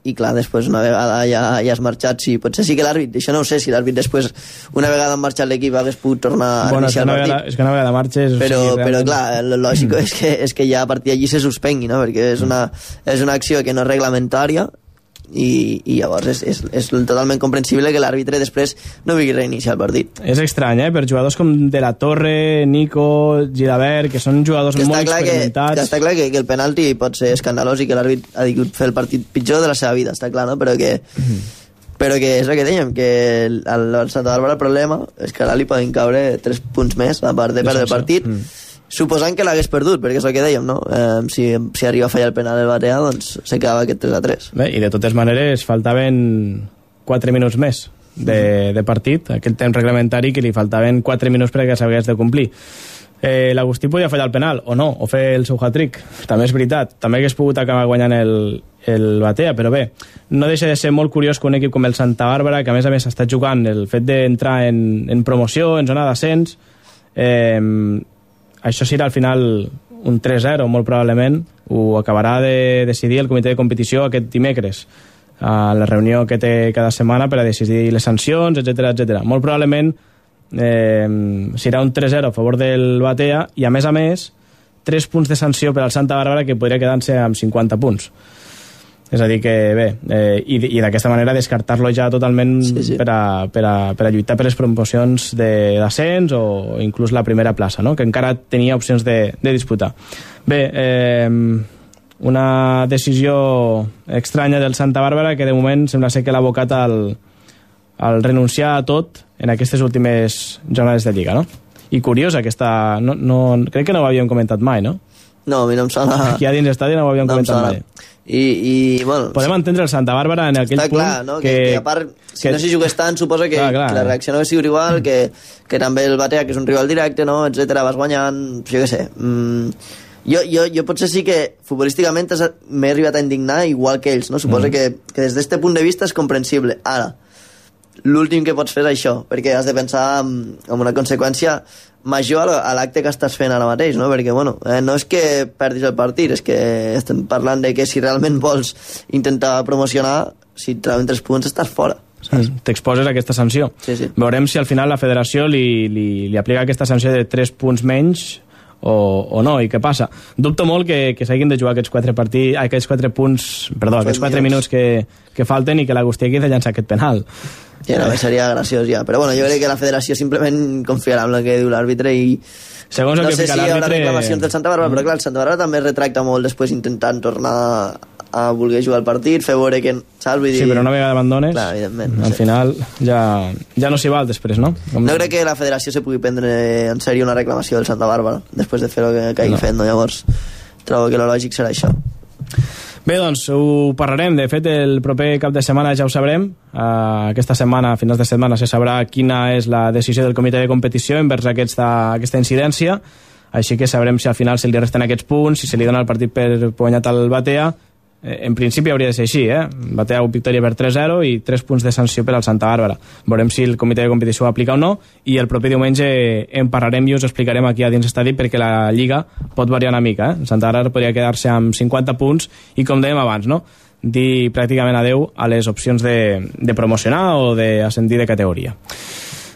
i clar, després una vegada ja, ja has marxat, sí, potser sí que l'àrbit, això no ho sé, si l'àrbit després, una vegada han marxat l'equip hagués pogut tornar a Bueno, que iniciar el una partit. vegada, és que una vegada marxes... o Però, sigui, però realment- clar, el lògic [clears throat] és que, és que ja a partir d'allí se suspengui, no? perquè és una, és una acció que no és reglamentària i, i llavors és, és, és totalment comprensible que l'àrbitre després no vulgui reiniciar el partit. És estrany, eh? Per jugadors com De La Torre, Nico, Gilabert, que són jugadors Que molt clar que, experimentats... que està clar que, que el penalti pot ser escandalós i que l'àrbit ha dit fer el partit pitjor de la seva vida, està clar, no? Però que, però que és el que dèiem, que el, el, Santa Bàrbara el problema és que ara li poden caure 3 punts més a part de perdre el partit, Mm. Suposant que l'hagués perdut, perquè és el que dèiem, no? Eh, si, si arriba a fallar el penal del Batea, doncs se quedava aquest 3 a 3. Bé, i de totes maneres faltaven 4 minuts més de, de partit, aquell temps reglamentari que li faltaven 4 minuts perquè s'hagués de complir. Eh, L'Agustí podia fallar el penal, o no, o fer el seu hat-trick. També és veritat. També hagués pogut acabar guanyant el, el Batea, però bé, no deixa de ser molt curiós que un equip com el Santa Bàrbara, que a més a més està jugant el fet d'entrar en, en promoció, en zona d'ascens, eh, això serà al final un 3-0, molt probablement, ho acabarà de decidir el comitè de competició aquest dimecres a la reunió que té cada setmana per a decidir les sancions, etc etc. Molt probablement eh, serà un 3-0 a favor del Batea i, a més a més, 3 punts de sanció per al Santa Bàrbara que podria quedar-se amb 50 punts. És a dir que, bé, eh, i, i d'aquesta manera descartar-lo ja totalment Sí, sí. Per, a, per, a, per a lluitar per les promocions de- d'ascens o inclús la primera plaça, no? que encara tenia opcions de, de disputar. Bé, eh, una decisió estranya del Santa Bàrbara que de moment sembla ser que l'ha abocat al, al renunciar a tot en aquestes últimes jornades de Lliga, no? I curiós aquesta... No, no, crec que no ho havíem comentat mai, no? No, a mi no em sona... [laughs] Aquí a dins l'estadi no ho havíem no comentat mai. I, i bueno, Podem entendre el Santa Bàrbara en aquell està punt clar, no? Que, que, que a part, si que- no s'hi jugués tant, suposa que, Clar, clar. que la reacció no hauria sigut igual, que, que també el Batea, que és un rival directe, no? etc vas guanyant, jo què sé. Mm, jo, jo, jo potser sí que futbolísticament m'he arribat a indignar igual que ells, no? Suposa Mm. que, que des d'aquest punt de vista és comprensible. Ara, l'últim que pots fer és això, perquè has de pensar en, en una conseqüència major a la- a l'acte que estàs fent ara mateix, no? Perquè, bueno, eh, no és que perdis el partit, és que estem parlant de que si realment vols intentar promocionar, si et treuen tres punts estàs fora. Mm, T'exposes a aquesta sanció. Sí, sí. Veurem si al final la federació li, li, li aplica aquesta sanció de 3 punts menys o, o no, i què passa? Dubto molt que, que s'hagin de jugar aquests 4 partits, aquests 4 punts, perdó, aquests 4 minuts que, que falten i que l'Agustí hagi de llançar aquest penal. Ja, no, seria graciós ja. Però bueno, jo crec que la federació simplement confiarà en el que diu l'àrbitre i Segons el no que sé si hi haurà reclamacions del Santa Bàrbara, però clar, el Santa Bàrbara també es retracta molt després intentant tornar a voler jugar al partit, fer veure que... Saps? Vull dir... Sí, però una vegada abandones, Clar, evidentment, no al sé. final ja, ja no s'hi val després, no? Com... No crec que la federació se pugui prendre en sèrio una reclamació del Santa Bàrbara després de fer el que, que hagi No. fet, no? Llavors, trobo que lo lògic serà això. Bé, doncs ho parlarem. De fet, el proper cap de setmana ja ho sabrem. Uh, aquesta setmana, a finals de setmana, se sabrà quina és la decisió del comitè de competició envers aquesta, aquesta incidència. Així que sabrem si al final se li resten aquests punts, si se li dona el partit per guanyat al Batea. Eh, En principi hauria de ser així, eh? Batea victòria per 3-0 i 3 punts de sanció per al Santa Bàrbara. Veurem si el comitè de competició ho aplica o no i el proper diumenge en parlarem i us explicarem aquí a dins estadi perquè la Lliga pot variar una mica, eh? Santa Bàrbara podria quedar-se amb 50 punts i com dèiem abans, no? dir pràcticament adeu a les opcions de, de promocionar o d'ascendir de categoria.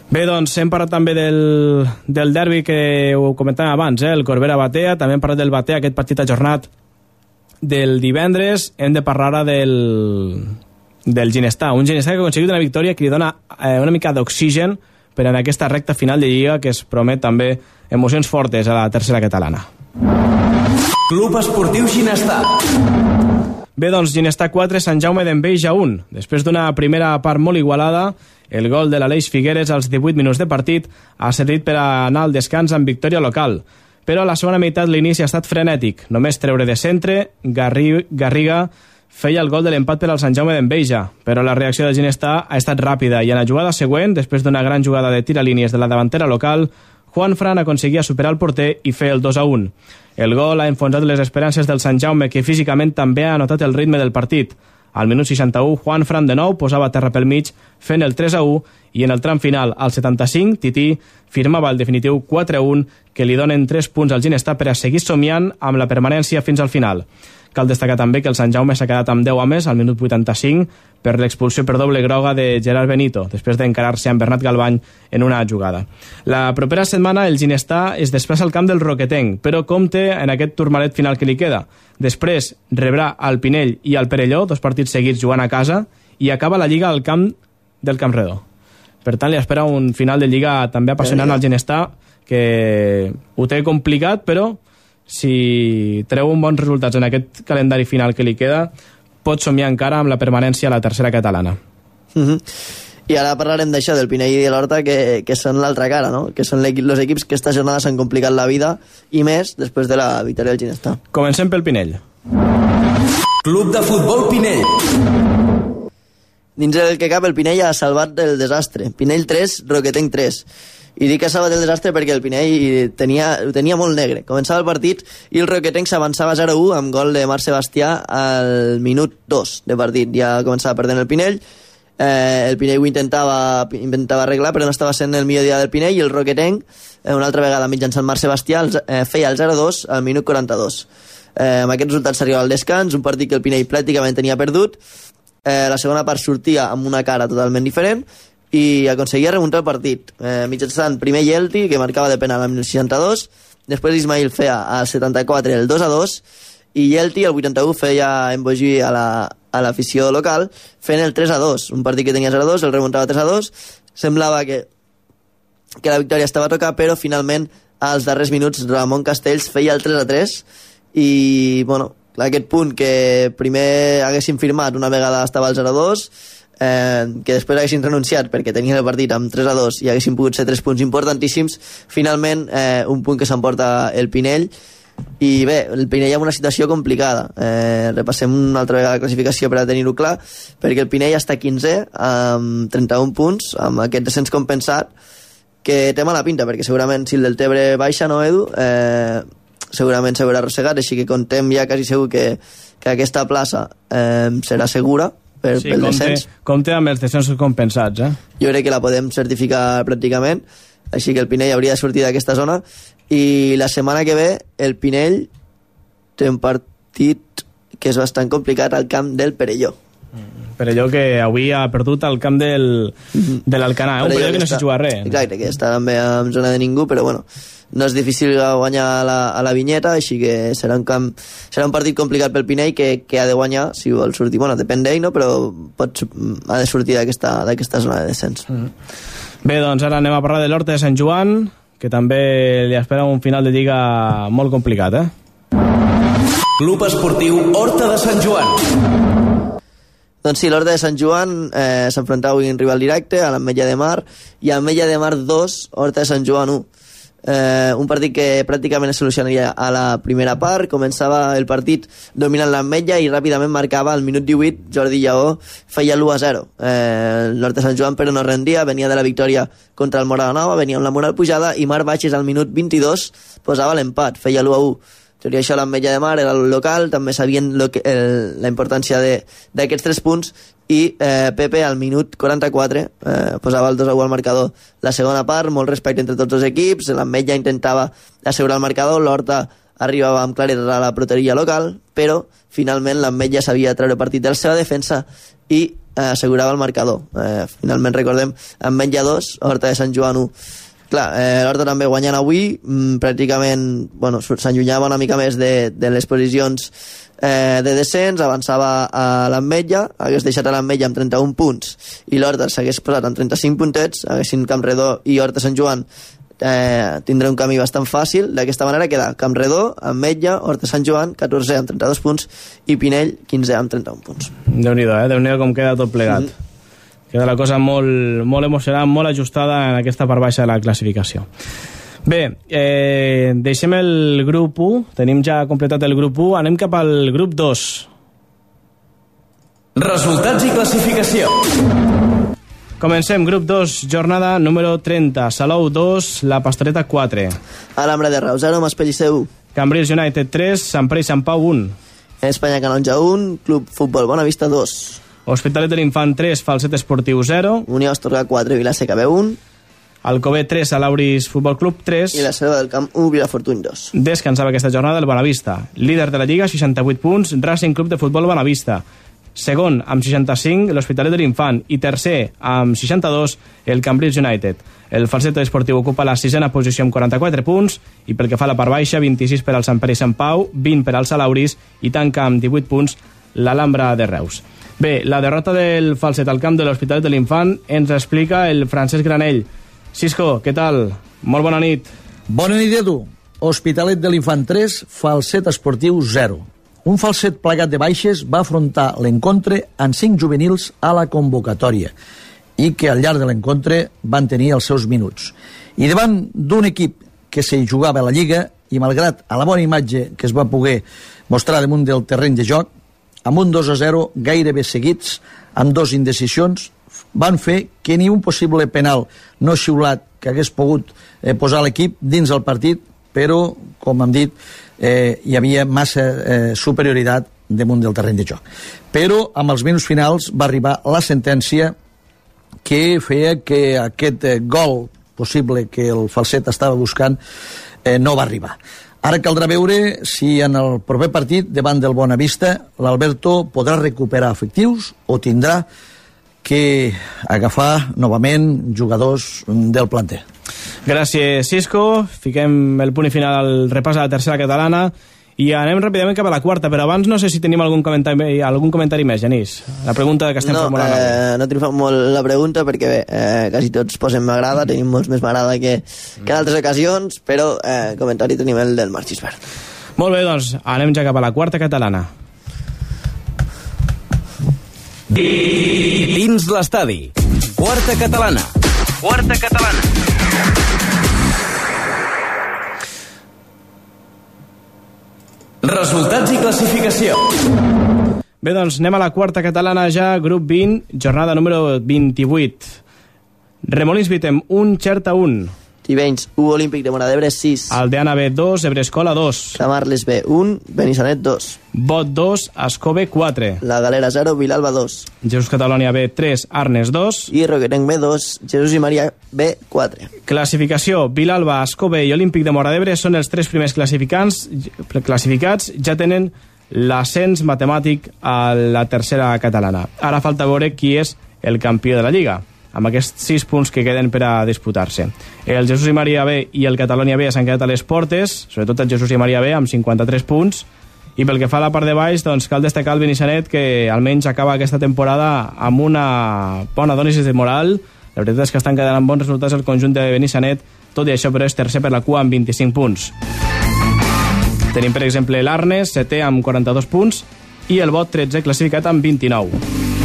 Bé, doncs hem parlat també del, del derbi que ho comentàvem abans, eh? el Corbera-Batea, també hem parlat del Batea, aquest partit ajornat del divendres, hem de parlar ara del, del Ginestar, un Ginestar que ha aconseguit una victòria que li dona eh, una mica d'oxigen per en aquesta recta final de Lliga que es promet també emocions fortes a la tercera catalana. Club Esportiu Ginestar. Bé, doncs, Ginestar 4, Sant Jaume d'Enveja 1. Després d'una primera part molt igualada, el gol de l'Aleix Figueres als 18 minuts de partit ha servit per anar al descans amb victòria local. Però a la segona meitat l'inici ha estat frenètic. Només treure de centre, Garri Garriga feia el gol de l'empat per al Sant Jaume d'Enveja, però la reacció del Ginestar ha estat ràpida i en la jugada següent, després d'una gran jugada de tir a línies de la davantera local, Juan Fran aconseguia superar el porter i fer el 2 a 1. El gol ha enfonsat les esperances del Sant Jaume, que físicament també ha notat el ritme del partit. Al minut 61, Juan Fran de nou posava terra pel mig, fent el 3 a 1, i en el tram final, al 75, Tití firmava el definitiu 4 a 1, que li donen 3 punts al Ginestar per a seguir somiant amb la permanència fins al final. Cal destacar també que el Sant Jaume s'ha quedat amb 10 homes al minut 85 per l'expulsió per doble groga de Gerard Benito, després d'encarar-se amb Bernat Galbany en una jugada. La propera setmana el Ginestà es desplaça al camp del Roquetenc, però compte en aquest turmalet final que li queda. Després rebrà al Pinell i al Perelló, dos partits seguits jugant a casa, i acaba la Lliga al camp del Camp Redó. Per tant, li espera un final de Lliga també apassionant al Ginestà, que ho té complicat, però si treu un bons resultats en aquest calendari final que li queda, pot somiar encara amb la permanència a la tercera catalana. Uh -huh. I ara parlarem d'això, del Pinell i de l'Horta, que, que són l'altra cara, no? que són els equips que esta jornada s'han complicat la vida, i més després de la victòria del Ginestà. Comencem pel Pinell. Club de Futbol Pinell. Dins el que cap, el Pinell ha salvat del desastre. Pinell 3, Roquetenc 3. I dic que el desastre perquè el Pinell tenia, ho tenia molt negre. Començava el partit i el Roquetenc s'avançava 0-1 amb gol de Marc Sebastià al minut 2 de partit. Ja començava perdent el Pinell. Eh, el Pinell ho intentava, intentava arreglar, però no estava sent el millor dia del Pinell i el Roquetenc, eh, una altra vegada mitjançant Marc Sebastià, eh, feia el 0-2 al minut 42. Eh, amb aquest resultat s'arriba al descans, un partit que el Pinell pràcticament tenia perdut, eh, la segona part sortia amb una cara totalment diferent i aconseguia remuntar el partit. Eh, mitjançant primer Yelti que marcava de penal al 62 després Ismail feia al 74 el 2 a 2 i Yelti el 81 feia embogir a la, a l'afició local fent el 3 a 2 un partit que tenia 0 a 2 el remuntava 3 a 2 semblava que, que la victòria estava a tocar però finalment als darrers minuts Ramon Castells feia el 3 a 3 i bueno, aquest punt que primer haguessin firmat una vegada estava al 0-2 eh, que després haguessin renunciat perquè tenien el partit amb 3 a 2 i haguessin pogut ser 3 punts importantíssims finalment eh, un punt que s'emporta el Pinell. I bé, el Pinell amb una situació complicada. Eh, repassem una altra vegada la classificació per a tenir-ho clar perquè el Pinell està 15 amb 31 punts amb aquest descens compensat que té mala pinta perquè segurament si el del Tebre baixa no Edu? Eh, segurament s'haurà arrossegat, així que contem ja quasi segur que, que aquesta plaça eh, serà segura per, Sí, pel compte, descens. compte amb els descensos compensats, eh? Jo crec que la podem certificar pràcticament, així que el Pinell hauria de sortir d'aquesta zona i la setmana que ve el Pinell té un partit que és bastant complicat al camp del Perelló. Per allò que avui ha perdut al camp del, de l'Alcanar, eh? un Perelló que no s'hi juga res. Exacte, que està també en zona de ningú, però bueno, no és difícil guanyar a la, a la vinyeta, així que serà un, camp, serà un partit complicat pel Pinell que, que ha de guanyar si vol sortir. Bueno, depèn d'ell, no? però pot, ha de sortir d'aquesta zona de descens. Mm. Bé, doncs ara anem a parlar de l'Horta de Sant Joan, que també li espera un final de lliga molt complicat, eh? Club Esportiu Horta de Sant Joan. Doncs sí, l'Horta de Sant Joan eh, s'enfrontava avui en rival directe a l'Ametlla de Mar i a l'Ametlla de Mar 2, Horta de Sant Joan 1. Eh, un partit que pràcticament es solucionaria a la primera part. Començava el partit dominant l'Ametlla i ràpidament marcava al minut 18 Jordi Lleó. Feia l'1 a 0 eh, l'Horta Sant Joan però no rendia. Venia de la victòria contra el Mora Nova venia amb la moral pujada i Marc Baixes al minut 22 posava l'empat, feia l'1 a 1 tot i això l'Ametlla de Mar era el local, també sabien lo que, el, la importància d'aquests tres punts i eh, Pepe al minut 44 eh, posava el 2 a 1 al marcador. La segona part, molt respecte entre tots els equips, l'Ametlla intentava assegurar el marcador, l'Horta arribava amb claretat a la proteria local, però finalment l'Ametlla sabia treure partit de la seva defensa i eh, assegurava el marcador. Eh, finalment, recordem, Ametlla 2, Horta de Sant Joan 1. Clar, eh, l'Horta també guanyant avui, mm, pràcticament bueno, s'allunyava una mica més de, de les posicions eh, de descens, avançava a l'Ametlla, hagués deixat a l'Ametlla amb 31 punts i l'Horta s'hagués posat amb 35 puntets, haguessin Campredó i Horta Sant Joan eh, tindrà un camí bastant fàcil. D'aquesta manera queda Campredó, Ametlla, Horta Sant Joan, 14 amb 32 punts i Pinell, 15 amb 31 punts. Déu-n'hi-do, eh? déu nhi com queda tot plegat. Mhm. Queda la cosa molt, molt emocionant, molt ajustada en aquesta part baixa de la classificació. Bé, eh, deixem el grup 1, tenim ja completat el grup 1, anem cap al grup 2. Resultats i classificació. Comencem, grup 2, jornada número 30, Salou 2, La Pastoreta 4, Alhambra de Reus, 0, Maspellicer 1. Cambrils United 3, Sant Pere i Sant Pau 1, Espanya Canonja 1, Club Futbol Bonavista 2. Hospitalet de l'Infant 3, Falset Esportiu 0, Unió Astorga 4, Vilaseca B 1. Alcover 3, Alauris Futbol Club 3. I la Selva del Camp 1, Vilafortuny 2. Descansava aquesta jornada el Bonavista. Líder de la Lliga, 68 punts, Racing Club de Futbol Bonavista. Segon, amb 65, l'Hospitalet de l'Infant. I tercer, amb 62, el Cambridge United. El Falset Esportiu ocupa la sisena posició amb 44 punts i pel que fa a la part baixa, 26 per al Sant Pere i Sant Pau, 20 per al Salauris i tanca amb 18 punts l'Alhambra de Reus. Bé, la derrota del Falset al camp de l'Hospitalet de l'Infant ens explica el Francesc Granell. Cisco, què tal? Molt bona nit. Bona nit, Edu. Hospitalet de l'Infant 3, falset esportiu 0. Un falset plegat de baixes va afrontar l'encontre amb cinc juvenils a la convocatòria i que al llarg de l'encontre van tenir els seus minuts. I davant d'un equip que se jugava a la Lliga i malgrat a la bona imatge que es va poder mostrar damunt del terreny de joc, amb un 2 a 0 gairebé seguits, amb dos indecisions, van fer que ni un possible penal no xiulat que hagués pogut eh, posar l'equip dins el partit, però, com hem dit, eh, hi havia massa eh, superioritat damunt del terreny de joc. Però amb els minuts finals va arribar la sentència que feia que aquest eh, gol possible que el falset estava buscant eh, no va arribar. Ara caldrà veure si en el proper partit davant del Bonavista l'Alberto podrà recuperar efectius o tindrà que agafar novament jugadors del planter. Gràcies, Cisco. Fiquem el punt final al repàs a la tercera catalana i anem ràpidament cap a la quarta, però abans no sé si tenim algun comentari, algun comentari més, Genís. La pregunta que estem no, formulant. eh, no triomfa molt la pregunta perquè bé, eh, quasi tots posem m'agrada, tenim molts més m'agrada que, que en altres ocasions, però eh, comentari tenim el del Marc Gisbert. Molt bé, doncs anem ja cap a la quarta catalana. Dins l'estadi. Quarta catalana. Quarta catalana. Resultats i classificació. Bé, doncs anem a la quarta catalana ja, grup 20, jornada número 28. Remolins Vitem, un Xerta 1. Tivenys, 1, Olímpic de Moradebre, 6. Aldeana B, 2, Ebrescola 2. Camarles B, 1, Benissanet, 2. Bot 2, Escove 4. La Galera, 0, Vilalba, 2. Jesús Catalònia B, 3, Arnes 2. I Roquerenc B, 2, Jesús i Maria B, 4. Classificació, Vilalba, Escove i Olímpic de Moradebre són els tres primers classificants, classificats, ja tenen l'ascens matemàtic a la tercera catalana. Ara falta veure qui és el campió de la Lliga amb aquests sis punts que queden per a disputar-se. El Jesús i Maria B i el Catalònia B s'han quedat a les portes, sobretot el Jesús i Maria B amb 53 punts, i pel que fa a la part de baix, doncs cal destacar el Benissanet, que almenys acaba aquesta temporada amb una bona dònisis de moral. La veritat és que estan quedant amb bons resultats el conjunt de Benissanet, tot i això però és tercer per la cua amb 25 punts. Tenim, per exemple, l'Arnes, setè amb 42 punts, i el Bot 13 classificat amb 29.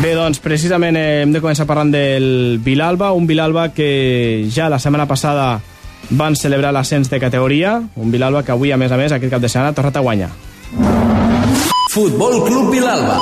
Bé, doncs, precisament eh, hem de començar parlant del Vilalba, un Vilalba que ja la setmana passada van celebrar l'ascens de categoria, un Vilalba que avui, a més a més, aquest cap de setmana ha tornat a guanyar. Futbol Club Vilalba.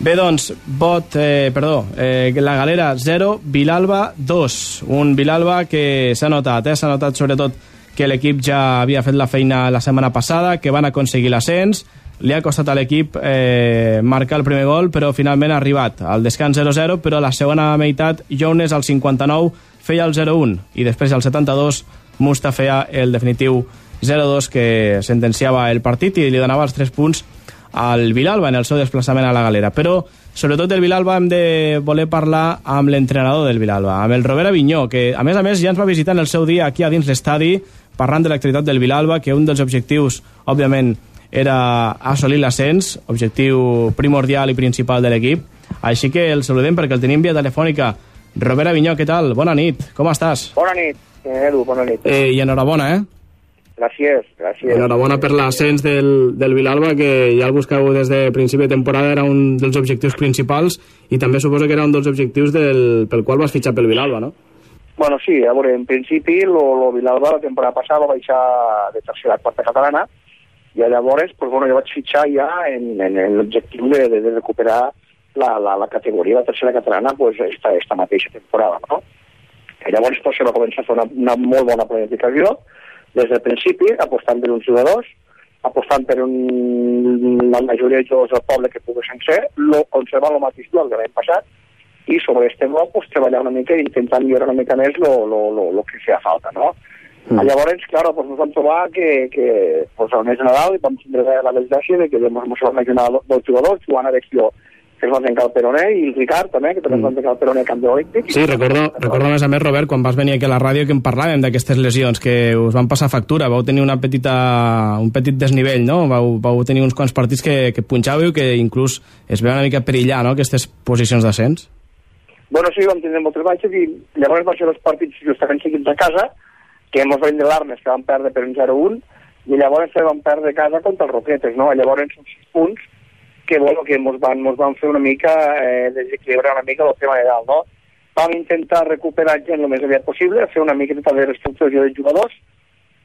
Bé, doncs, vot, eh, perdó, eh, la galera 0, Vilalba 2. Un Vilalba que s'ha notat, eh? s'ha notat sobretot que l'equip ja havia fet la feina la setmana passada, que van aconseguir l'ascens, li ha costat a l'equip eh, marcar el primer gol, però finalment ha arribat al descans 0-0, però a la segona meitat Jones al 59 feia el 0-1 i després al 72 Musta feia el definitiu 0-2 que sentenciava el partit i li donava els 3 punts al Vilalba en el seu desplaçament a la galera. Però, sobretot del Vilalba, hem de voler parlar amb l'entrenador del Vilalba, amb el Robert Avinyó, que, a més a més, ja ens va visitar en el seu dia aquí a dins l'estadi, parlant de l'activitat del Vilalba, que un dels objectius, òbviament, era assolir l'ascens, objectiu primordial i principal de l'equip. Així que el saludem perquè el tenim via telefònica. Robert Avinyó, què tal? Bona nit, com estàs? Bona nit, eh, Edu, bona nit. Eh, I enhorabona, eh? Gràcies, gràcies. Enhorabona per l'ascens del, del Vilalba, que ja el buscàveu des de principi de temporada, era un dels objectius principals i també suposo que era un dels objectius del, pel qual vas fitxar pel Vilalba, no? Bueno, sí, a veure, en principi, lo, lo Vilalba la temporada passada va baixar de tercera a quarta catalana i llavors, pues, bueno, jo vaig fitxar ja en, en, en l'objectiu de, de, de recuperar la, la, la categoria de tercera catalana pues, esta, esta mateixa temporada, no? I llavors pues, se va començar a fer una, una molt bona planificació des del principi, apostant per uns jugadors, apostant per un, la majoria de jugadors del poble que poguessin ser, lo, conservant el mateix joc de l'any passat, i sobre este bloc pues, treballar una mica i intentar millorar una mica més lo que sea falta, no? Mm. Llavors, claro, pues, ens vam trobar que, que pues, al mes de Nadal vam tindre la desgràcia de que ens vam imaginar dos jugadors, Joan Adecció, que es va trencar el peroné, i el Ricard també, que també mm. es va trencar el peroné campió olímpic. Sí, recordo, recordo a més a més, Robert, quan vas venir aquí a la ràdio que en parlàvem d'aquestes lesions, que us van passar factura, vau tenir una petita, un petit desnivell, no? Vau, vau tenir uns quants partits que, que punxàveu que inclús es veu una mica perillar, no?, aquestes posicions d'ascens. Bueno, sí, vam tindre moltes baixes i llavors va ser dos partits justament seguits a casa, que ens vam de l'Arnes, que vam perdre per un 0-1, i llavors se vam perdre casa contra els Roquetes, no? Llavors són punts que, bueno, que mos van, mos van fer una mica eh, desequilibrar una mica el tema de dalt, no? Vam intentar recuperar gent el més aviat possible, fer una mica de reestructuració de jugadors,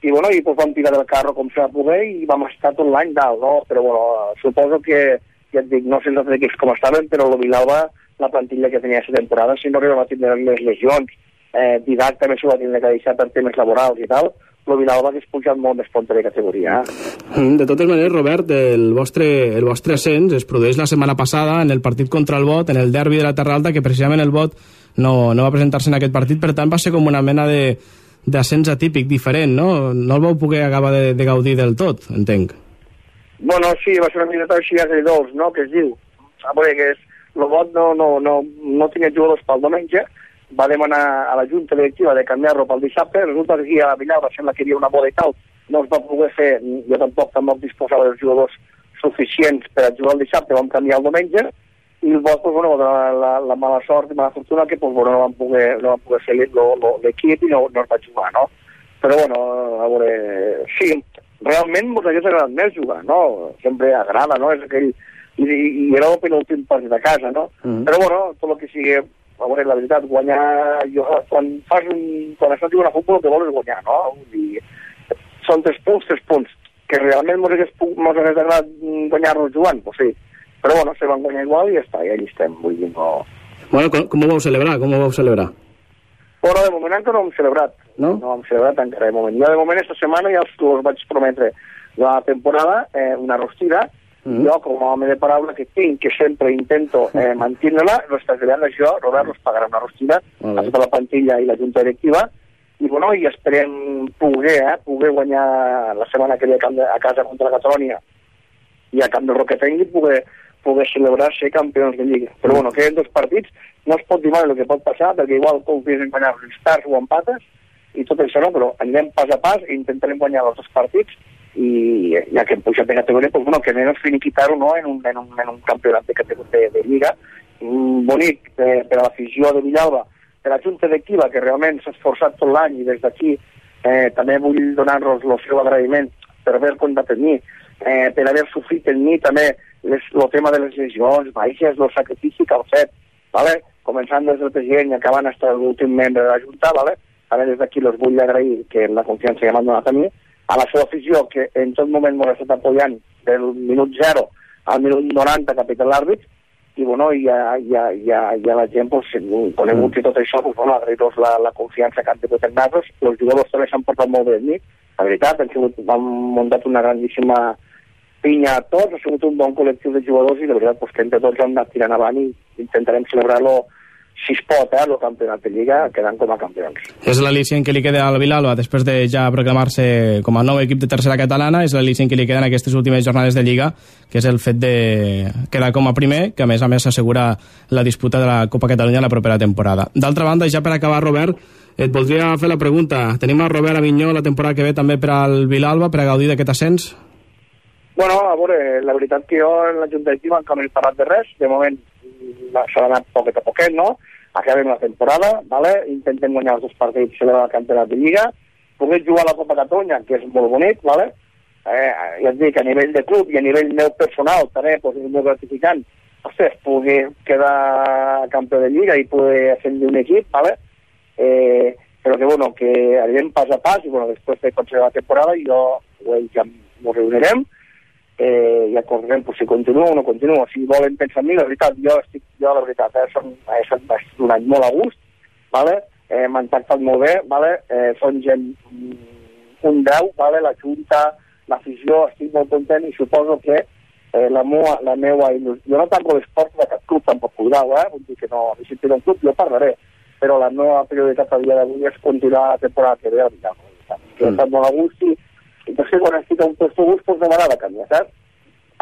i, bueno, i pues, vam tirar del carro com s'ha poder i vam estar tot l'any dalt, no? Però, bueno, suposo que, ja et dic, no sé els com estaven, però el Vilalba, la plantilla que tenia aquesta temporada, si no arribava a tindre més lesions, eh, Didac també s'ho va tindre que deixar per temes laborals i tal, el Vilalba hagués pujat molt més ponte de categoria. Mm, de totes maneres, Robert, el vostre, el vostre ascens es produeix la setmana passada en el partit contra el Bot, en el derbi de la Terra Alta, que precisament el Bot no, no va presentar-se en aquest partit, per tant va ser com una mena de d'ascens atípic, diferent, no? No el vau poder acabar de, de gaudir del tot, entenc. Bueno, sí, va ser una mica així agridolç, no?, que es diu. A veure, que és, el Bot no, no, no, no tenia jugadors pel diumenge, va demanar a la Junta Directiva de canviar-lo pel dissabte, resulta que aquí a la Villalba sembla que hi havia una boda i tal, no es va poder fer, jo tampoc tampoc disposava dels jugadors suficients per a jugar el dissabte, vam canviar el diumenge, i Bosch, pues, bueno, la, la, la mala sort i mala fortuna que pues, bueno, no van poder, no van poder fer l'equip i no, no es va jugar, no? Però, bueno, a veure, sí, realment ens hauria agradat més jugar, no? Sempre agrada, no? És aquell... I, i era el penúltim partit de casa, no? Mm -hmm. Però, bueno, tot el que sigui a veure, la veritat, guanyar... Jo, quan fas un... Quan estàs jugant a futbol, el que vols és guanyar, no? Vull dir, són tres punts, tres punts. Que realment mos hagués, mos hagués agradat guanyar-los jugant, pues sí. Però bueno, se van guanyar igual i ja està, i allà estem, vull dir, no... Bueno, com, com ho vau celebrar? Com ho vau celebrar? Bueno, de moment encara no hem celebrat. No? No hem celebrat encara, de moment. Jo, de moment, esta setmana ja us, us vaig prometre la temporada, eh, una rostida, Mm. Jo, com a home de paraula que tinc, que sempre intento eh, mantenir-la, los traslladarem jo, Robert, los pagarà una rostina a tota la plantilla i la junta directiva, i, bueno, i esperem poder, eh, poder guanyar la setmana que ve a casa contra la Catalonia i a Camp del Roquetenc i poder, poder celebrar ser campions de Lliga. Però, bueno, queden dos partits, no es pot dir mal el que pot passar, perquè igual confies en guanyar els stars o empates, i tot això no, però anirem pas a pas i intentarem guanyar els dos partits i ja que hem pujat de categoria, pues, bueno, que menos finiquitar-ho no, en, un, en, un, en un campionat de, de, de Lliga bonic eh, per a l'afició de Villalba, per a la Junta Directiva, que realment s'ha esforçat tot l'any i des d'aquí eh, també vull donar-los el seu agraïment per haver comptat en mi, eh, per haver sofrit en mi també el tema de les lesions, baixes, el sacrifici que han fet, vale? començant des del president i acabant fins l'últim membre de la Junta, vale? També des d'aquí els vull agrair que la confiança que m'han donat a mi, a la seva afició, que en tot moment m'ha estat apoyant del minut 0 al minut 90 capità l'àrbit, i bueno, ja, ja, ja, ja la gent, pues, conegut mm. i tot això, pues, bueno, agrair-los la, la confiança que han tingut en nosaltres, els jugadors també s'han portat molt bé amb mi, la veritat, han, sigut, han muntat una grandíssima pinya a tots, ha sigut un bon col·lectiu de jugadors i la veritat pues, que entre tots hem anat tirant avant i intentarem celebrar-lo si es pot, eh, el campionat de Lliga, quedant com a campions. És l'al·licient que li queda al Vilalba després de ja proclamar-se com a nou equip de tercera catalana, és l'al·licient que li queda en aquestes últimes jornades de Lliga, que és el fet de quedar com a primer, que a més a més s'assegura la disputa de la Copa Catalunya la propera temporada. D'altra banda, ja per acabar, Robert, et voldria fer la pregunta. Tenim a Robert Avinyó la temporada que ve també per al Vilalba, per a gaudir d'aquest ascens? Bueno, a veure, la veritat que jo en la Junta Directiva encara no he parlat de res, de moment s'ha anat poquet a poquet, no? Acabem la temporada, vale? intentem guanyar els dos partits de la campionat de Lliga, poder jugar a la Copa Catalunya, que és molt bonic, vale? eh, ja et dic, a nivell de club i a nivell meu personal també pues, és molt gratificant ostres, poder quedar campió de Lliga i poder ascendir un equip, vale? eh, però que, bueno, que anirem pas a pas i, bueno, després de la temporada jo, ja ens reunirem eh, i acordem pues, si continua o no continua. Si volen pensar en mi, la veritat, jo estic, jo la veritat, eh, som, eh, som un any molt a gust, vale? eh, m'han tractat molt bé, vale? eh, són gent mm, un 10, vale? la Junta, l'afició, estic molt content i suposo que eh, la, meua, la meua il·lusió. Jo no tanco les portes de cap club, tampoc cuidau, eh? Vull dir que no, si tinc un club jo parlaré, però la meva prioritat a dia d'avui és continuar la temporada que ve a. Que mm. molt a gust i, i ser quan estic a un puesto gust, doncs no m'agrada canviar, saps?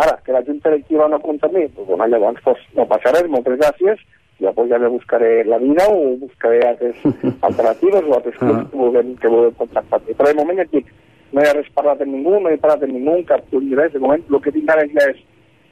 Ara, que la junta directiva no compta amb mi, doncs bueno, llavors pues, no passa res, moltes gràcies, ja, pues, ja me buscaré la vida o buscaré altres [laughs] alternatives o altres clubs que vulguem, que vulguem contactar. Però de moment ja et dic, no he res parlat amb ningú, no he parlat amb ningú, cap ni res, de moment el que tinc ara ja és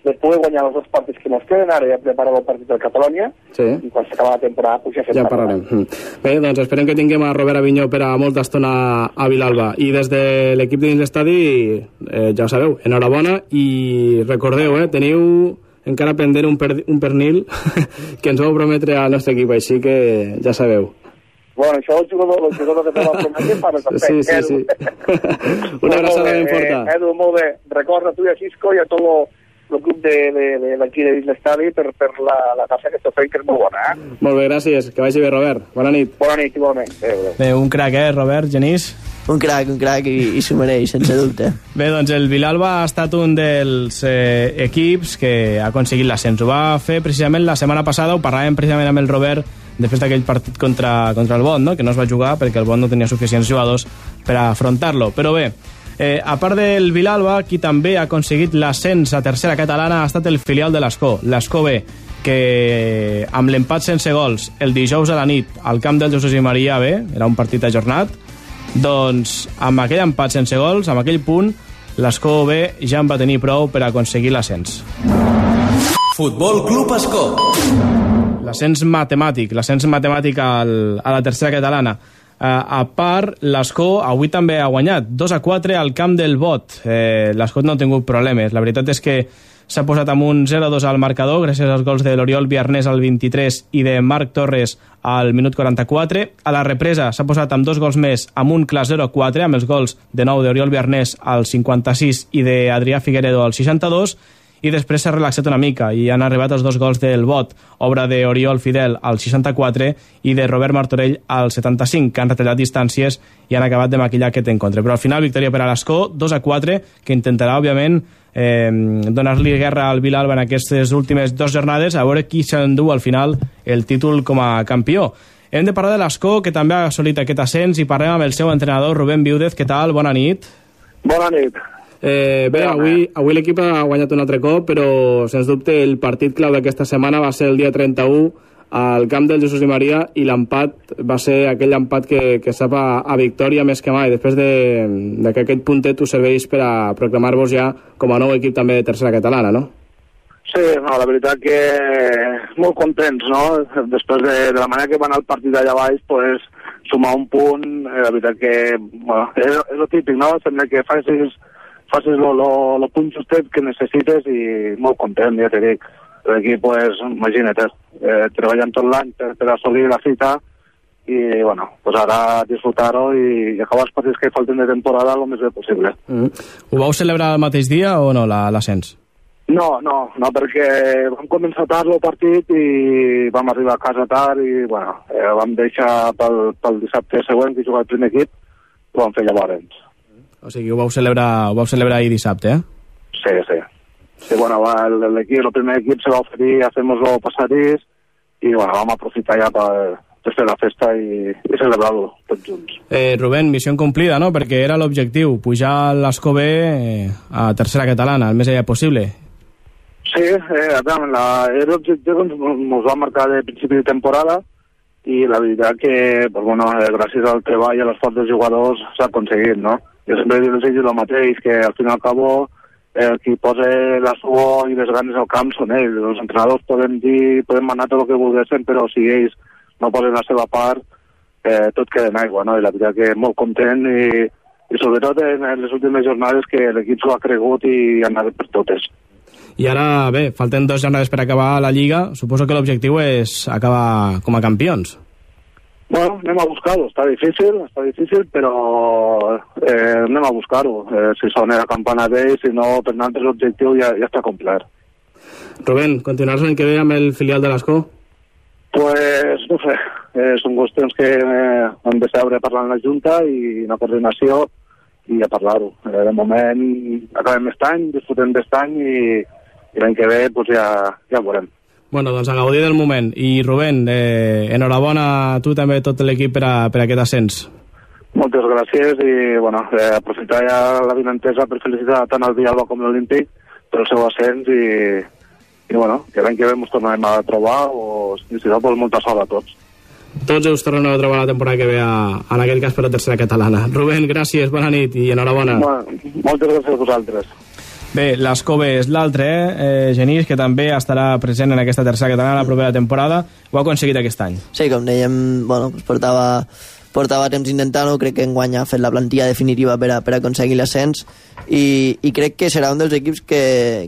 de poder guanyar els dos partits que ens queden, ara ja preparem el partit del Catalunya, Sí. i quan s'acaba la temporada, pues ja Ja parlarem. Mm. Bé, doncs esperem que tinguem a Robert Avinyó per a molta estona a Vilalba. I des de l'equip dins l'estadi, eh, ja ho sabeu, enhorabona i recordeu, eh, teniu encara pendent un, per, un pernil [laughs] que ens vau prometre al nostre equip, així que ja sabeu. Bueno, això el jugador, el jugador que te va prometre para també. Sí, sí, sí. [laughs] Una abraçada ben forta. Edu, molt bé. Recorda tu i a Cisco i a tot el club de, de, de, d'aquí de dins l'estadi per, per la, la tasca que està fent, que és molt bona, eh? Molt bé, gràcies. Que vagi bé, Robert. Bona nit. Bona nit, igualment. Adéu, adéu. Bé, un crac, eh, Robert, Genís? Un crac, un crac, i, i s'ho mereix, sense dubte. [laughs] Bé, doncs el Vilalba ha estat un dels eh, equips que ha aconseguit l'ascens. Ho va fer precisament la setmana passada, ho parlàvem precisament amb el Robert després d'aquell partit contra, contra el Bond, no? que no es va jugar perquè el Bond no tenia suficients jugadors per a afrontar-lo. Però bé, eh, a part del Vilalba, qui també ha aconseguit l'ascens a tercera catalana ha estat el filial de l'Escó, l'Escó B, que amb l'empat sense gols el dijous a la nit al camp del Jesús i Maria B, era un partit ajornat, doncs amb aquell empat sense gols, amb aquell punt, l'Escó B ja en va tenir prou per aconseguir l'ascens. Futbol Club Escó. L'ascens matemàtic, l'ascens matemàtic al, a la tercera catalana. Uh, a part, l'Escó avui també ha guanyat 2 a 4 al camp del Bot. Eh, L'Escó no ha tingut problemes. La veritat és que s'ha posat amb un 0-2 al marcador gràcies als gols de l'Oriol Viarnés al 23 i de Marc Torres al minut 44. A la represa s'ha posat amb dos gols més amb un clar 0-4 amb els gols de nou d'Oriol Viarnés al 56 i d'Adrià Figueredo al 62 i després s'ha relaxat una mica i han arribat els dos gols del Bot, obra d'Oriol Fidel al 64 i de Robert Martorell al 75, que han retallat distàncies i han acabat de maquillar aquest encontre. Però al final, victòria per a l'Escó, 2 a 4, que intentarà, òbviament, eh, donar-li guerra al Vilalba en aquestes últimes dues jornades, a veure qui s'endú al final el títol com a campió. Hem de parlar de l'Escó, que també ha assolit aquest ascens, i parlem amb el seu entrenador, Rubén Viúdez. Què tal? Bona nit. Bona nit. Eh, bé, avui, avui l'equip ha guanyat un altre cop, però sens dubte el partit clau d'aquesta setmana va ser el dia 31 al camp del Jesús i Maria i l'empat va ser aquell empat que, que sap a, a victòria més que mai després de, de que aquest puntet us serveix per a proclamar-vos ja com a nou equip també de tercera catalana, no? Sí, no, la veritat que molt contents, no? Després de, de la manera que van al partit allà baix, pues, sumar un punt, eh, la veritat que, bueno, és, és el típic, no? Sembla que facis, facis lo, lo, lo punt justet que necessites i molt content, ja te dic. L'equip, pues, imagina't, eh, treballant tot l'any per, per assolir la cita i, bueno, pues ara disfrutar-ho i, acabar els partits que falten de temporada el més bé possible. Mm. Ho vau celebrar el mateix dia o no, la- l'ascens? No, no, no, perquè vam començar tard el partit i vam arribar a casa tard i, bueno, eh, vam deixar pel, pel dissabte següent que jugava el primer equip, ho vam fer llavors. O sigui, ho vau celebrar, ho vau celebrar ahir dissabte, eh? Sí, sí. Sí, bueno, va, el, equip, el primer equip se va oferir a hacernos-lo passadís i, bueno, vam aprofitar ja per, per fer la festa i, i celebrar-lo tots junts. Eh, Rubén, missió complida, no? Perquè era l'objectiu, pujar l'Escó B eh, a tercera catalana, el més allà possible. Sí, eh, veure, la, era l'objectiu que ens, ens va marcar de principi de temporada i la veritat que, pues, bueno, eh, gràcies al treball i a l'esforç dels jugadors s'ha aconseguit, no? Jo sempre dic el mateix, que al fin i cabo eh, qui posa la suor i les ganes al camp són ells. Els entrenadors poden dir, poden manar tot el que volguessin, però si ells no posen la seva part, eh, tot queda en aigua, no? I la veritat que molt content i, i sobretot en, en les últimes jornades que l'equip s'ho ha cregut i ha anat per totes. I ara, bé, falten dues jornades per acabar la Lliga. Suposo que l'objectiu és acabar com a campions. Bueno, anem a buscar-ho. Està difícil, està difícil, però eh, anem a buscar-ho. Eh, si sona la campana bé, si no, per nosaltres l'objectiu ja, ja està complert. Rubén, continuaràs l'any que ve amb el filial de l'Escó? Pues, no sé, eh, són qüestions que eh, hem de parlar en la Junta i una coordinació i a parlar-ho. Eh, de moment acabem aquest any, disfrutem d'aquest any i, i l'any que ve pues, ja, ja ho veurem. Bueno, doncs a gaudir del moment. I Rubén, eh, enhorabona a tu també tot l'equip per, a, per a aquest ascens. Moltes gràcies i bueno, eh, aprofitar ja la vinentesa per felicitar tant el Villalba com l'Olímpic pel seu ascens i, i bueno, que l'any que ve ens tornarem a trobar o si no, pues, molta sort a tots. Tots us tornareu a trobar la temporada que ve a, en aquest cas per la tercera catalana. Rubén, gràcies, bona nit i enhorabona. Bueno, moltes gràcies a vosaltres. Bé, l'Escove és l'altre, eh? eh? Genís, que també estarà present en aquesta tercera catalana la propera temporada. Ho ha aconseguit aquest any. Sí, com dèiem, bueno, portava, portava temps intentant-ho, crec que enguany ha fet la plantilla definitiva per a, per a aconseguir l'ascens i, i crec que serà un dels equips que,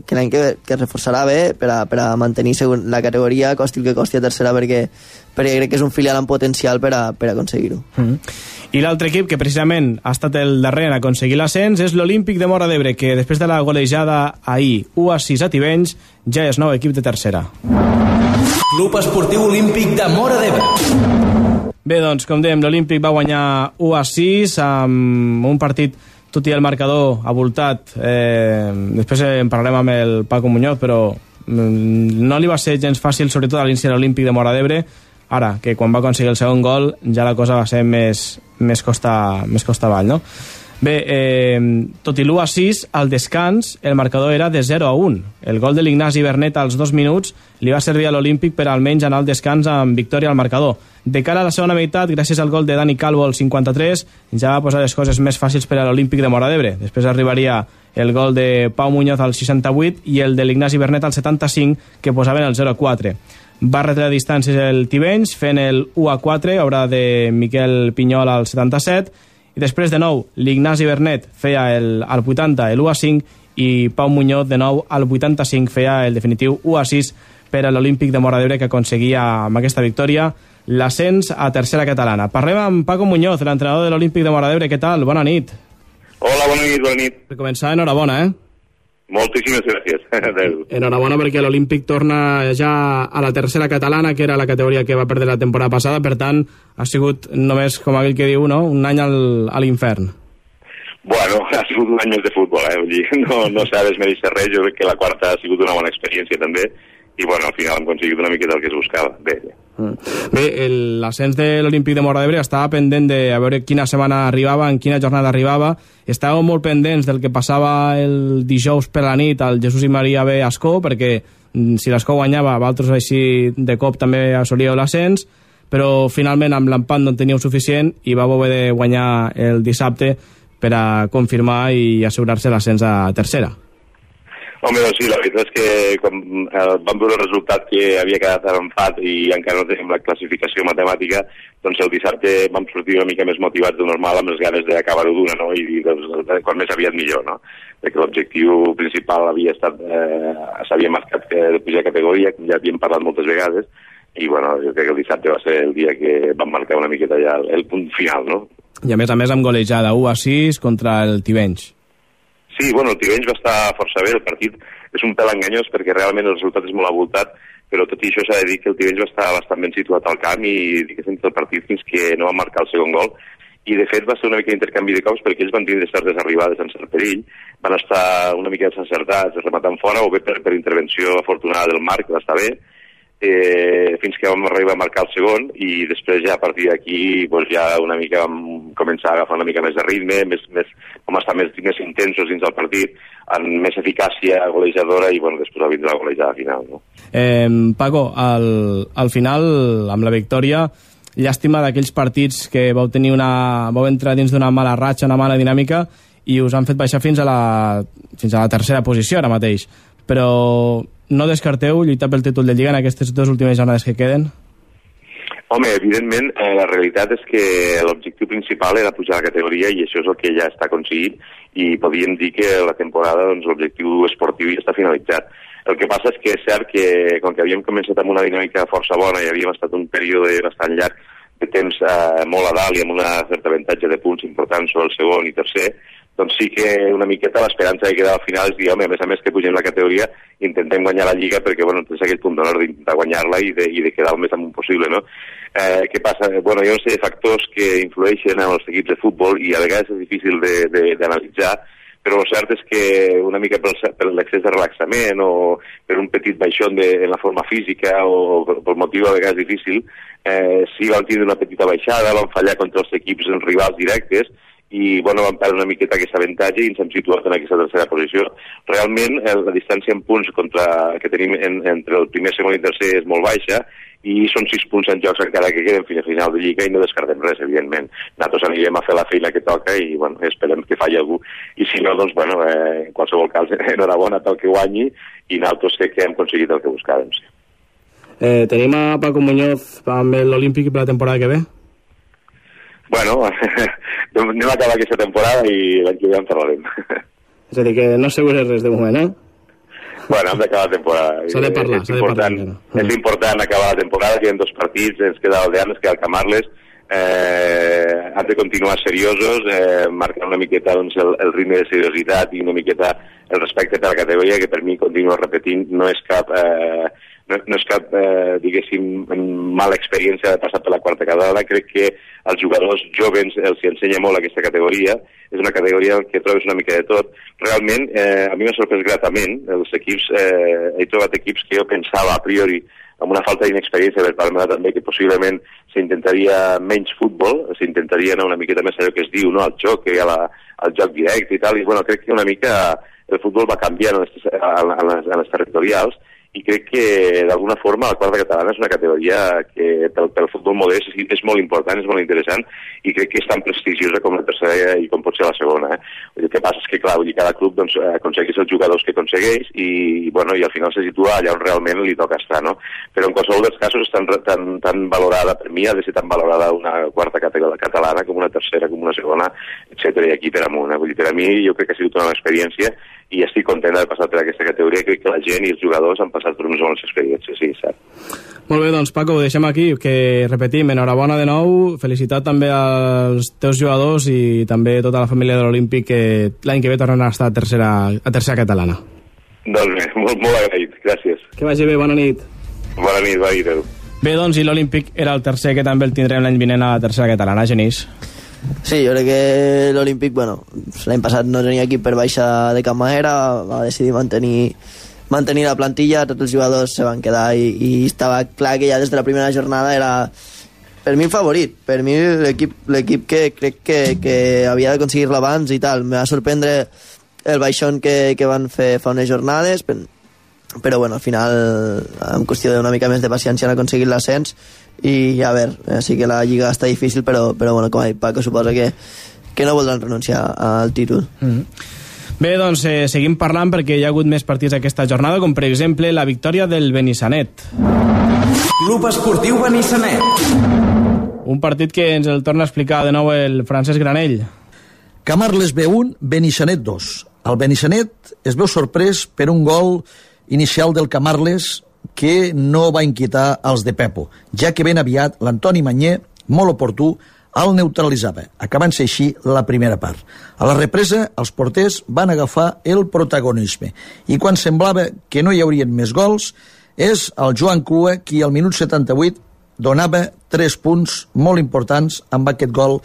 que l'any que, que es reforçarà bé per a, per a mantenir la categoria, costi el que costi a tercera, perquè, perquè crec que és un filial amb potencial per a, per a aconseguir-ho. Mm. I l'altre equip que precisament ha estat el darrer en aconseguir l'ascens és l'Olímpic de Mora d'Ebre, que després de la golejada ahir 1 a 6 a Tivenys ja és nou equip de tercera. Club Esportiu Olímpic de Mora d'Ebre. Bé, doncs, com dèiem, l'Olímpic va guanyar 1 a 6 amb un partit tot i el marcador avoltat. Eh, després en parlarem amb el Paco Muñoz, però mm, no li va ser gens fàcil, sobretot a l'inici de l'Olímpic de Mora d'Ebre, ara, que quan va aconseguir el segon gol ja la cosa va ser més, més, costa, més costa avall, no? Bé, eh, tot i l'1 a 6, al descans el marcador era de 0 a 1. El gol de l'Ignasi Bernet als dos minuts li va servir a l'Olímpic per almenys anar al descans amb victòria al marcador. De cara a la segona meitat, gràcies al gol de Dani Calvo al 53, ja va posar les coses més fàcils per a l'Olímpic de Mora d'Ebre. Després arribaria el gol de Pau Muñoz al 68 i el de l'Ignasi Bernet al 75, que posaven el 0 a 4. Va retre distàncies el Tivenys, fent el 1 a 4, obra de Miquel Pinyol al 77, i després de nou l'Ignasi Bernet feia el, al 80 el 1 a 5 i Pau Muñoz de nou al 85 feia el definitiu 1 a 6 per a l'Olímpic de Mora d'Ebre que aconseguia amb aquesta victòria l'ascens a tercera catalana. Parlem amb Paco Muñoz, l'entrenador de l'Olímpic de Mora d'Ebre. Què tal? Bona nit. Hola, bona nit, bona nit. Per començar, enhorabona, eh? Moltíssimes gràcies. [laughs] Adéu. Enhorabona perquè l'Olímpic torna ja a la tercera catalana, que era la categoria que va perdre la temporada passada, per tant, ha sigut només, com aquell que diu, no? un any al, a l'infern. Bueno, [laughs] ha sigut un any més de futbol, eh? Vull dir, [laughs] no, no s'ha desmereixer res, jo crec que la quarta ha sigut una bona experiència també, i bueno, al final hem aconseguit una miqueta el que es buscava. Bé, bé. Bé, el- l'ascens de l'Olímpic de Mora d'Ebre estava pendent de a veure quina setmana arribava, en quina jornada arribava. Estàvem molt pendents del que passava el dijous per la nit al Jesús i Maria B. Ascó, perquè mm, si l'Ascó guanyava, vosaltres així de cop també assolíeu l'ascens, però finalment amb l'empat no en teníeu suficient i va haver de guanyar el dissabte per a confirmar i assegurar-se l'ascens a tercera. Home, doncs sí, la veritat és que quan eh, vam veure el resultat que havia quedat empat i encara no tenim la classificació matemàtica, doncs el dissabte vam sortir una mica més motivats de normal amb les ganes d'acabar-ho d'una, no? I doncs, quan més aviat millor, no? Perquè l'objectiu principal havia estat, eh, s'havia marcat que de pujar categoria, com ja havíem parlat moltes vegades, i bueno, jo crec que el dissabte va ser el dia que vam marcar una miqueta ja el, el punt final, no? I a més a més amb golejada 1 a 6 contra el Tivenys. Sí, bueno, el Tivenys va estar força bé, el partit és un pèl enganyós perquè realment el resultat és molt avoltat, però tot i això s'ha de dir que el Tivenys va estar bastant ben situat al camp i diguéssim el partit fins que no va marcar el segon gol. I de fet va ser una mica d'intercanvi de cops perquè ells van tindre certes arribades en cert perill, van estar una mica desencertats, rematant fora o bé per, per intervenció afortunada del Marc, que va estar bé, eh, fins que vam arribar a marcar el segon i després ja a partir d'aquí doncs ja una mica vam començar a agafar una mica més de ritme, més, més, vam estar més, més intensos dins del partit, amb més eficàcia golejadora i bueno, després va vindre la golejada final. No? Eh, Paco, al, al final, amb la victòria, llàstima d'aquells partits que vau tenir una... vau entrar dins d'una mala ratxa, una mala dinàmica, i us han fet baixar fins a la, fins a la tercera posició ara mateix. Però no descarteu lluitar pel títol de Lliga en aquestes dues últimes jornades que queden? Home, evidentment, eh, la realitat és que l'objectiu principal era pujar la categoria i això és el que ja està aconseguit i podríem dir que la temporada doncs, l'objectiu esportiu ja està finalitzat. El que passa és que és cert que com que havíem començat amb una dinàmica força bona i havíem estat un període bastant llarg de temps eh, molt a dalt i amb una certa avantatge de punts importants sobre el segon i tercer, doncs sí que una miqueta l'esperança que queda al final és dir, home, a més a més que pugem la categoria, intentem guanyar la Lliga perquè, bueno, tens aquell punt d'honor d'intentar guanyar-la i, de, i de quedar el més amunt possible, no? Eh, què passa? Bueno, hi ha una sèrie de factors que influeixen en els equips de futbol i a vegades és difícil de- de- d'analitzar, però el cert és que una mica per, per l'excés de relaxament o per un petit baixón de, en la forma física o per, per motiu a vegades difícil, eh, sí van tindre una petita baixada, van fallar contra els equips en rivals directes, i bueno, vam perdre una miqueta aquest avantatge i ens hem situat en aquesta tercera posició. Realment, eh, la distància en punts contra, que tenim en, entre el primer, segon i tercer és molt baixa i són sis punts en jocs encara que queden fins a final de Lliga i no descartem res, evidentment. Nosaltres anirem a fer la feina que toca i bueno, esperem que falli algú. I si no, doncs, bueno, eh, en qualsevol cas, [laughs] enhorabona pel que guanyi i nosaltres crec que hem aconseguit el que buscàvem. Sí. Eh, tenim a Paco Muñoz amb l'Olímpic per la temporada que ve? Bueno, [laughs] anem a acabar aquesta temporada i l'any que ve en parlarem. [laughs] És a dir, que no assegures res de moment, eh? Bueno, hem d'acabar la temporada. S'ha de parlar, s'ha de parlar. És important acabar la temporada, queden dos partits, ens queda el d'Annes, queda el Camarles, eh, han de continuar seriosos, eh, marcar una miqueta doncs, el, el ritme de seriositat i una miqueta el respecte per la categoria, que per mi, continuo repetint, no és cap, eh, no, no és cap eh, diguéssim, mala experiència de passar per la quarta catalana. Crec que als jugadors jovens els ensenya molt aquesta categoria. És una categoria què trobes una mica de tot. Realment, eh, a mi m'ha sorprès gratament. Els equips, eh, he trobat equips que jo pensava a priori amb una falta d'inexperiència per part meva també, que possiblement s'intentaria menys futbol, s'intentaria anar una miqueta més allò que es diu, no?, al joc, que hi ha la, el joc directe i tal, i bueno, crec que una mica el futbol va canviant en les, en les, en les territorials i crec que d'alguna forma la quarta catalana és una categoria que pel, pel futbol modest és, és molt important, és molt interessant i crec que és tan prestigiosa com la tercera i com pot ser la segona. Eh? El que passa és que clar, dir, cada club doncs, aconsegueix els jugadors que aconsegueix i, i, bueno, i al final se situa allà on realment li toca estar. No? Però en qualsevol dels casos és tan, tan, tan valorada, per mi ha de ser tan valorada una quarta categoria catalana com una tercera, com una segona, etc. i aquí per amunt. Eh? Vull dir, per a mi jo crec que ha sigut una experiència i estic content d'haver passat per aquesta categoria. Crec que la gent i els jugadors han passat per unes bones experiències, sí, cert. Molt bé, doncs Paco, ho deixem aquí, que repetim, enhorabona de nou, felicitat també als teus jugadors i també tota la família de l'Olímpic que l'any que ve tornen a estar a tercera, a tercera catalana. Doncs bé, molt, molt agraït, gràcies. Que vagi bé, bona nit. Bona nit, bona nit, adéu. Bé, doncs, i l'Olímpic era el tercer que també el tindrem l'any vinent a la tercera catalana, Genís. Sí, jo crec que l'Olímpic, bueno, l'any passat no tenia equip per baixa de cap manera, va decidir mantenir mantenir la plantilla, tots els jugadors se van quedar i, i estava clar que ja des de la primera jornada era per mi el favorit, per mi l'equip que crec que, que havia d'aconseguir-lo abans i tal, me va sorprendre el baixón que, que van fer fa unes jornades però bueno, al final en qüestió d'una mica més de paciència han aconseguit l'ascens i a veure, eh, sí que la lliga està difícil però, però bueno, com ha dit Paco suposa que, que no voldran renunciar al títol mm -hmm. Bé, doncs eh, seguim parlant perquè hi ha hagut més partits aquesta jornada, com per exemple la victòria del Benissanet. Club Esportiu Benissanet. Un partit que ens el torna a explicar de nou el Francesc Granell. Camarles B1, Benissanet 2. El Benissanet es veu sorprès per un gol inicial del Camarles que no va inquietar els de Pepo, ja que ben aviat l'Antoni Manyer, molt oportú, el neutralitzava, acabant-se així la primera part. A la represa, els porters van agafar el protagonisme i quan semblava que no hi haurien més gols, és el Joan Crua qui al minut 78 donava tres punts molt importants amb aquest gol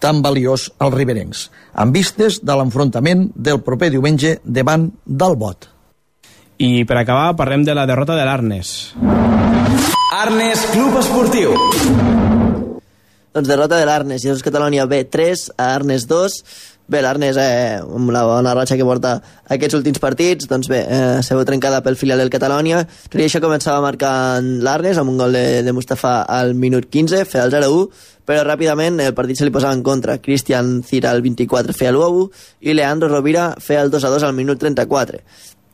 tan valiós als riberencs, amb vistes de l'enfrontament del proper diumenge davant del Bot. I per acabar parlem de la derrota de l'Arnes. Arnes Club Esportiu. Doncs derrota de l'Arnes, Jesús Catalònia B3 a Arnes 2. Bé, l'Arnes, eh, amb la bona ratxa que porta aquests últims partits, doncs bé, eh, se veu trencada pel filial del Catalònia. Tot i això començava marcant l'Arnes amb un gol de, de Mustafa al minut 15, feia el 0-1, però ràpidament el partit se li posava en contra. Cristian Cira al 24 feia l'1 i Leandro Rovira feia el 2-2 al minut 34.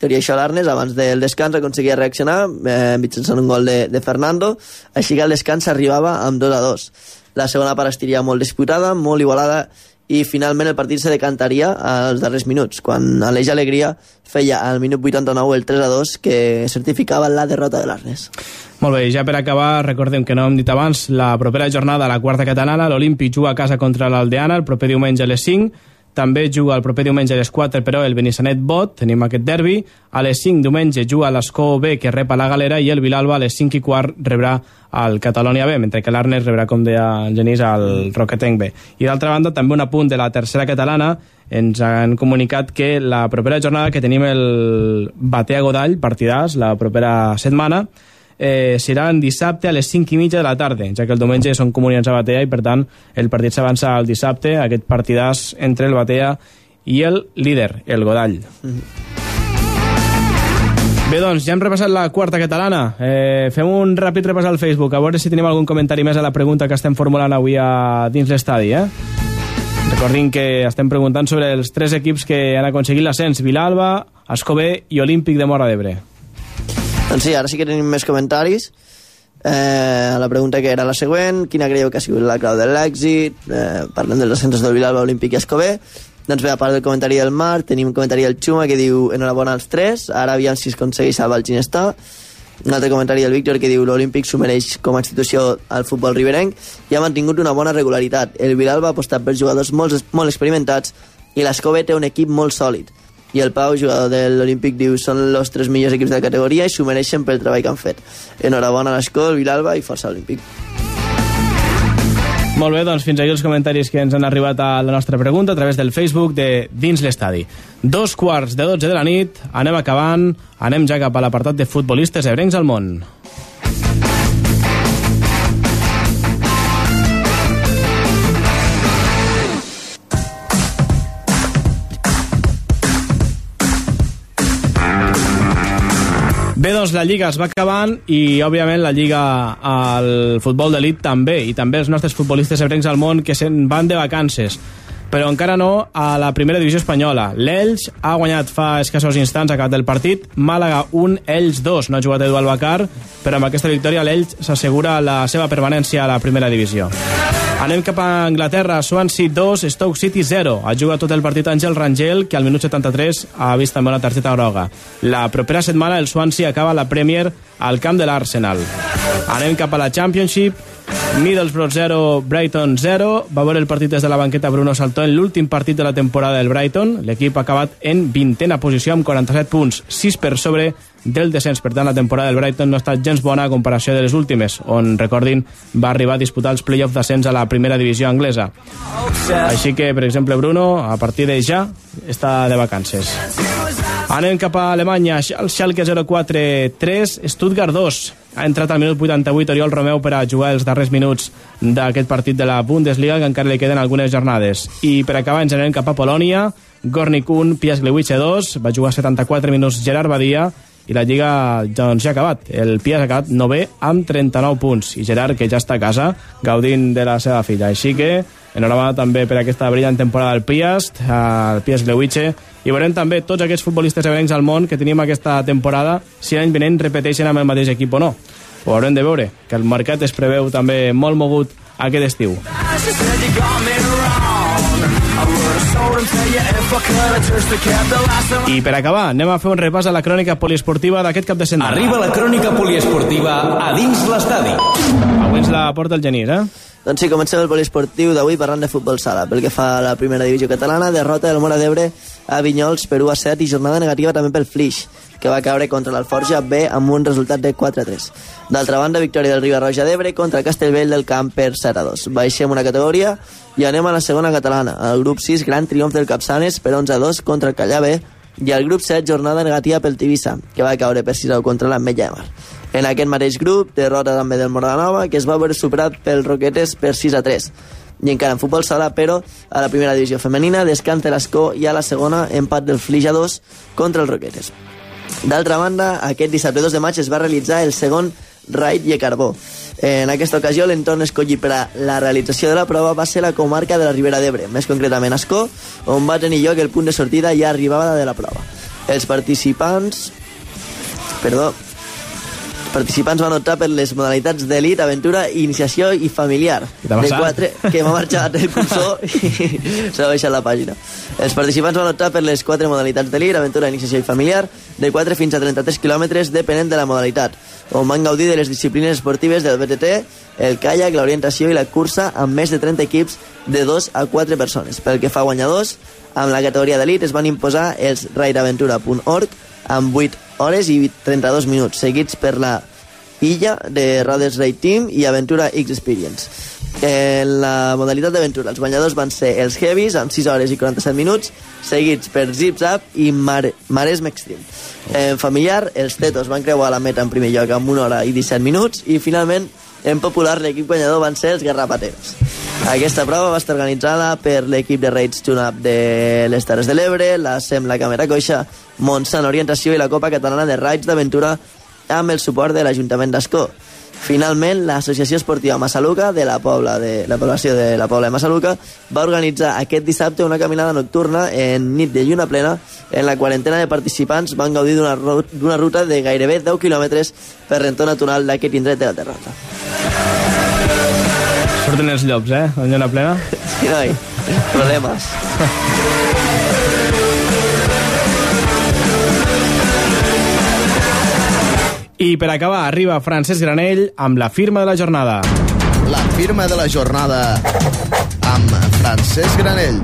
Tot i això l'Arnes, abans del descans, aconseguia reaccionar eh, mitjançant un gol de, de Fernando, així que al descans arribava amb 2 a 2. La segona part estiria molt disputada, molt igualada, i finalment el partit se decantaria als darrers minuts, quan Aleix Alegria feia al minut 89 el 3 a 2 que certificava la derrota de l'Arnes. Molt bé, ja per acabar, recordem que no hem dit abans, la propera jornada a la quarta catalana, l'Olímpic juga a casa contra l'Aldeana el proper diumenge a les 5, també juga el proper diumenge a les 4, però el Benissanet Bot, tenim aquest derbi. A les 5 diumenge juga l'Escó B, que rep a la Galera, i el Vilalba a les 5 i quart rebrà al Catalonia B, mentre que l'Arnes rebrà, com deia el Genís, al Roquetenc B. I d'altra banda, també un apunt de la tercera catalana, ens han comunicat que la propera jornada que tenim el Batea Godall, partidàs, la propera setmana, eh, seran dissabte a les 5 i mitja de la tarda, ja que el diumenge són comunitats a Batea i per tant el partit s'avança al dissabte, aquest partidàs entre el Batea i el líder, el Godall. Bé, doncs, ja hem repassat la quarta catalana. Eh, fem un ràpid repàs al Facebook, a veure si tenim algun comentari més a la pregunta que estem formulant avui a dins l'estadi, eh? Recordin que estem preguntant sobre els tres equips que han aconseguit l'ascens, Vilalba, Escobé i Olímpic de Mora d'Ebre. Doncs sí, ara sí que tenim més comentaris. Eh, la pregunta que era la següent, quina creieu que ha sigut la clau de l'èxit? Eh, parlem dels ascensos del Vilalba, Olímpic i Escobé. Doncs bé, a part del comentari del Marc, tenim un comentari del Xuma que diu enhorabona als tres, ara aviam si es aconsegueix salvar el Ginestà. Un altre comentari del Víctor que diu l'Olímpic s'ho mereix com a institució al futbol riberenc i ha mantingut una bona regularitat. El Vilalba ha apostat per jugadors molt, molt experimentats i l'Escobé té un equip molt sòlid. I el Pau, jugador de l'Olímpic, diu són els tres millors equips de la categoria i s'ho mereixen pel treball que han fet. Enhorabona a l'Escó, el Vilalba i força Olímpic. Molt bé, doncs fins aquí els comentaris que ens han arribat a la nostra pregunta a través del Facebook de Dins l'Estadi. Dos quarts de 12 de la nit, anem acabant, anem ja cap a l'apartat de futbolistes ebrencs al món. Bé, doncs la Lliga es va acabant i, òbviament, la Lliga al futbol d'elit també, i també els nostres futbolistes ebrencs al món que se'n van de vacances però encara no a la primera divisió espanyola. L'Elx ha guanyat fa escassos instants a cap del partit, Màlaga 1, Elx 2. No ha jugat Edu Albacar, però amb aquesta victòria l'Elx s'assegura la seva permanència a la primera divisió. Anem cap a Anglaterra, Swansea 2, Stoke City 0. Ha jugat tot el partit Àngel Rangel, que al minut 73 ha vist també una targeta groga. La propera setmana el Swansea acaba la Premier al camp de l'Arsenal. Anem cap a la Championship, Middlesbrough 0, Brighton 0. Va veure el partit des de la banqueta Bruno Saltó en l'últim partit de la temporada del Brighton. L'equip ha acabat en vintena posició amb 47 punts, 6 per sobre del descens. Per tant, la temporada del Brighton no ha estat gens bona a comparació de les últimes, on, recordin, va arribar a disputar els play-offs d'ascens a la primera divisió anglesa. Així que, per exemple, Bruno, a partir de ja, està de vacances. Anem cap a Alemanya, el Schalke 04-3, Stuttgart 2. Ha entrat al minut 88 Oriol Romeu per a jugar els darrers minuts d'aquest partit de la Bundesliga, que encara li queden algunes jornades. I per acabar ens anem cap a Polònia, Gornik 1, Piasgliwice 2, va jugar 74 minuts Gerard Badia, i la Lliga doncs, ja ha acabat. El Pias ha acabat 9 amb 39 punts i Gerard, que ja està a casa, gaudint de la seva filla. Així que, enhorabona també per aquesta brillant temporada del Pias, el Pias Lewiche, i veurem també tots aquests futbolistes ebrencs al món que tenim aquesta temporada, si l'any vinent repeteixen amb el mateix equip o no. Ho haurem de veure, que el mercat es preveu també molt mogut aquest estiu. I per acabar, anem a fer un repàs a la crònica poliesportiva d'aquest cap de setmana. Arriba la crònica poliesportiva a dins l'estadi. Avui ens la porta el Genís, eh? Doncs sí, comencem el poliesportiu d'avui parlant de futbol sala. Pel que fa a la primera divisió catalana, derrota del Mora d'Ebre a Vinyols per 1 a 7 i jornada negativa també pel Flix, que va caure contra l'Alforja B amb un resultat de 4 a 3. D'altra banda, victòria del Ribarroja d'Ebre contra Castellvell del Camp per 7 a 2. Baixem una categoria i anem a la segona catalana. El grup 6, gran triomf del Capçanes per 11 a 2 contra el Callà B i el grup 7, jornada negativa pel Tivissa, que va caure per 6 a 1 contra l'Ametlla de Mar. En aquest mateix grup, derrota també del Moranova, que es va veure superat pel Roquetes per 6 a 3. I encara en futbol sala, però a la primera divisió femenina, descans de l'Escó i a la segona, empat del Flix a 2 contra el Roquetes. D'altra banda, aquest dissabte 2 de maig es va realitzar el segon Raid i Carbó. En aquesta ocasió, l'entorn escollit per a la realització de la prova va ser la comarca de la Ribera d'Ebre, més concretament Escó, on va tenir lloc el punt de sortida ja arribava de la prova. Els participants... Perdó, participants van optar per les modalitats d'elit, aventura, iniciació i familiar. t'ha De passat? quatre, que m'ha marxat el cursor [laughs] i s'ha baixat la pàgina. Els participants van optar per les quatre modalitats d'elit, aventura, iniciació i familiar, de 4 fins a 33 quilòmetres, depenent de la modalitat, on van gaudir de les disciplines esportives del BTT, el kayak, l'orientació i la cursa amb més de 30 equips de 2 a 4 persones. Pel que fa a guanyadors, amb la categoria d'elit es van imposar els raidaventura.org amb 8 hores i 32 minuts, seguits per la Illa de Rodes Raid Team i Aventura X Experience. En la modalitat d'aventura, els guanyadors van ser els Heavies amb 6 hores i 47 minuts, seguits per Zip Zap i Mar Maresme Extreme. En familiar, els Tetos van creuar la meta en primer lloc amb 1 hora i 17 minuts i finalment, en popular, l'equip guanyador van ser els Garrapateros. Aquesta prova va estar organitzada per l'equip de Raids Tune-Up de les Terres de l'Ebre, la SEM La Càmera Coixa, Montsant Orientació i la Copa Catalana de Raids d'Aventura amb el suport de l'Ajuntament d'Escó. Finalment, l'Associació Esportiva Massaluca de la Pobla de la població de la Pobla de Massaluca va organitzar aquest dissabte una caminada nocturna en nit de lluna plena en la quarantena de participants van gaudir d'una ru- d'una ruta de gairebé 10 quilòmetres per l'entorn natural d'aquest indret de la Terrassa. Surten els llops, eh? En lluna plena. Sí, noi, problemes. [laughs] I per acabar, arriba Francesc Granell amb la firma de la jornada. La firma de la jornada amb Francesc Granell.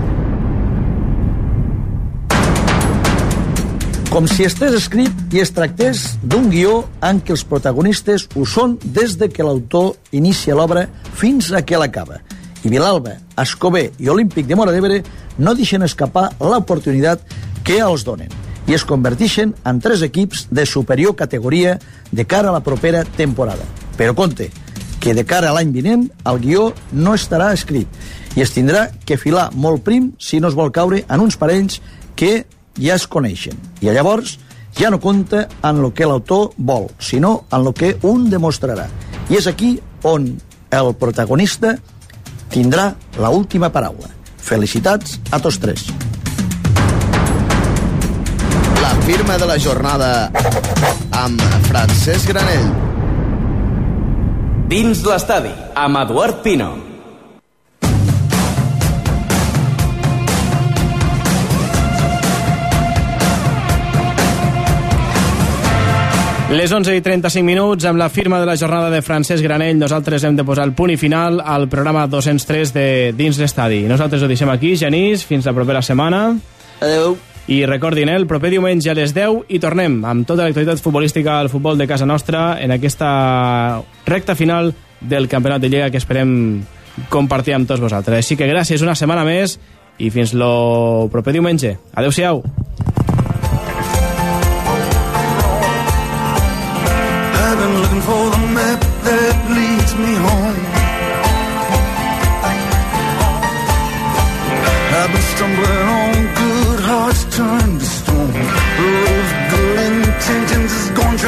Com si estés escrit i es tractés d'un guió en què els protagonistes ho són des de que l'autor inicia l'obra fins a que l'acaba. I Vilalba, Escobé i Olímpic de Mora d'Ebre no deixen escapar l'oportunitat que els donen i es converteixen en tres equips de superior categoria de cara a la propera temporada. Però compte, que de cara a l'any vinent el guió no estarà escrit i es tindrà que filar molt prim si no es vol caure en uns parells que ja es coneixen. I llavors ja no compta en lo que l'autor vol, sinó en lo que un demostrarà. I és aquí on el protagonista tindrà la última paraula. Felicitats a tots tres. Firma de la jornada amb Francesc Granell. Dins l'estadi, amb Eduard Pino. Les 11 i 35 minuts, amb la firma de la jornada de Francesc Granell, nosaltres hem de posar el punt i final al programa 203 de Dins l'Estadi. Nosaltres ho deixem aquí, Genís, fins la propera setmana. Adeu. I recordin, eh, el proper diumenge a les 10 i tornem amb tota l'actualitat futbolística al futbol de casa nostra en aquesta recta final del Campionat de Lliga que esperem compartir amb tots vosaltres. Així que gràcies una setmana més i fins lo proper diumenge. Adéu-siau.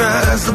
eyes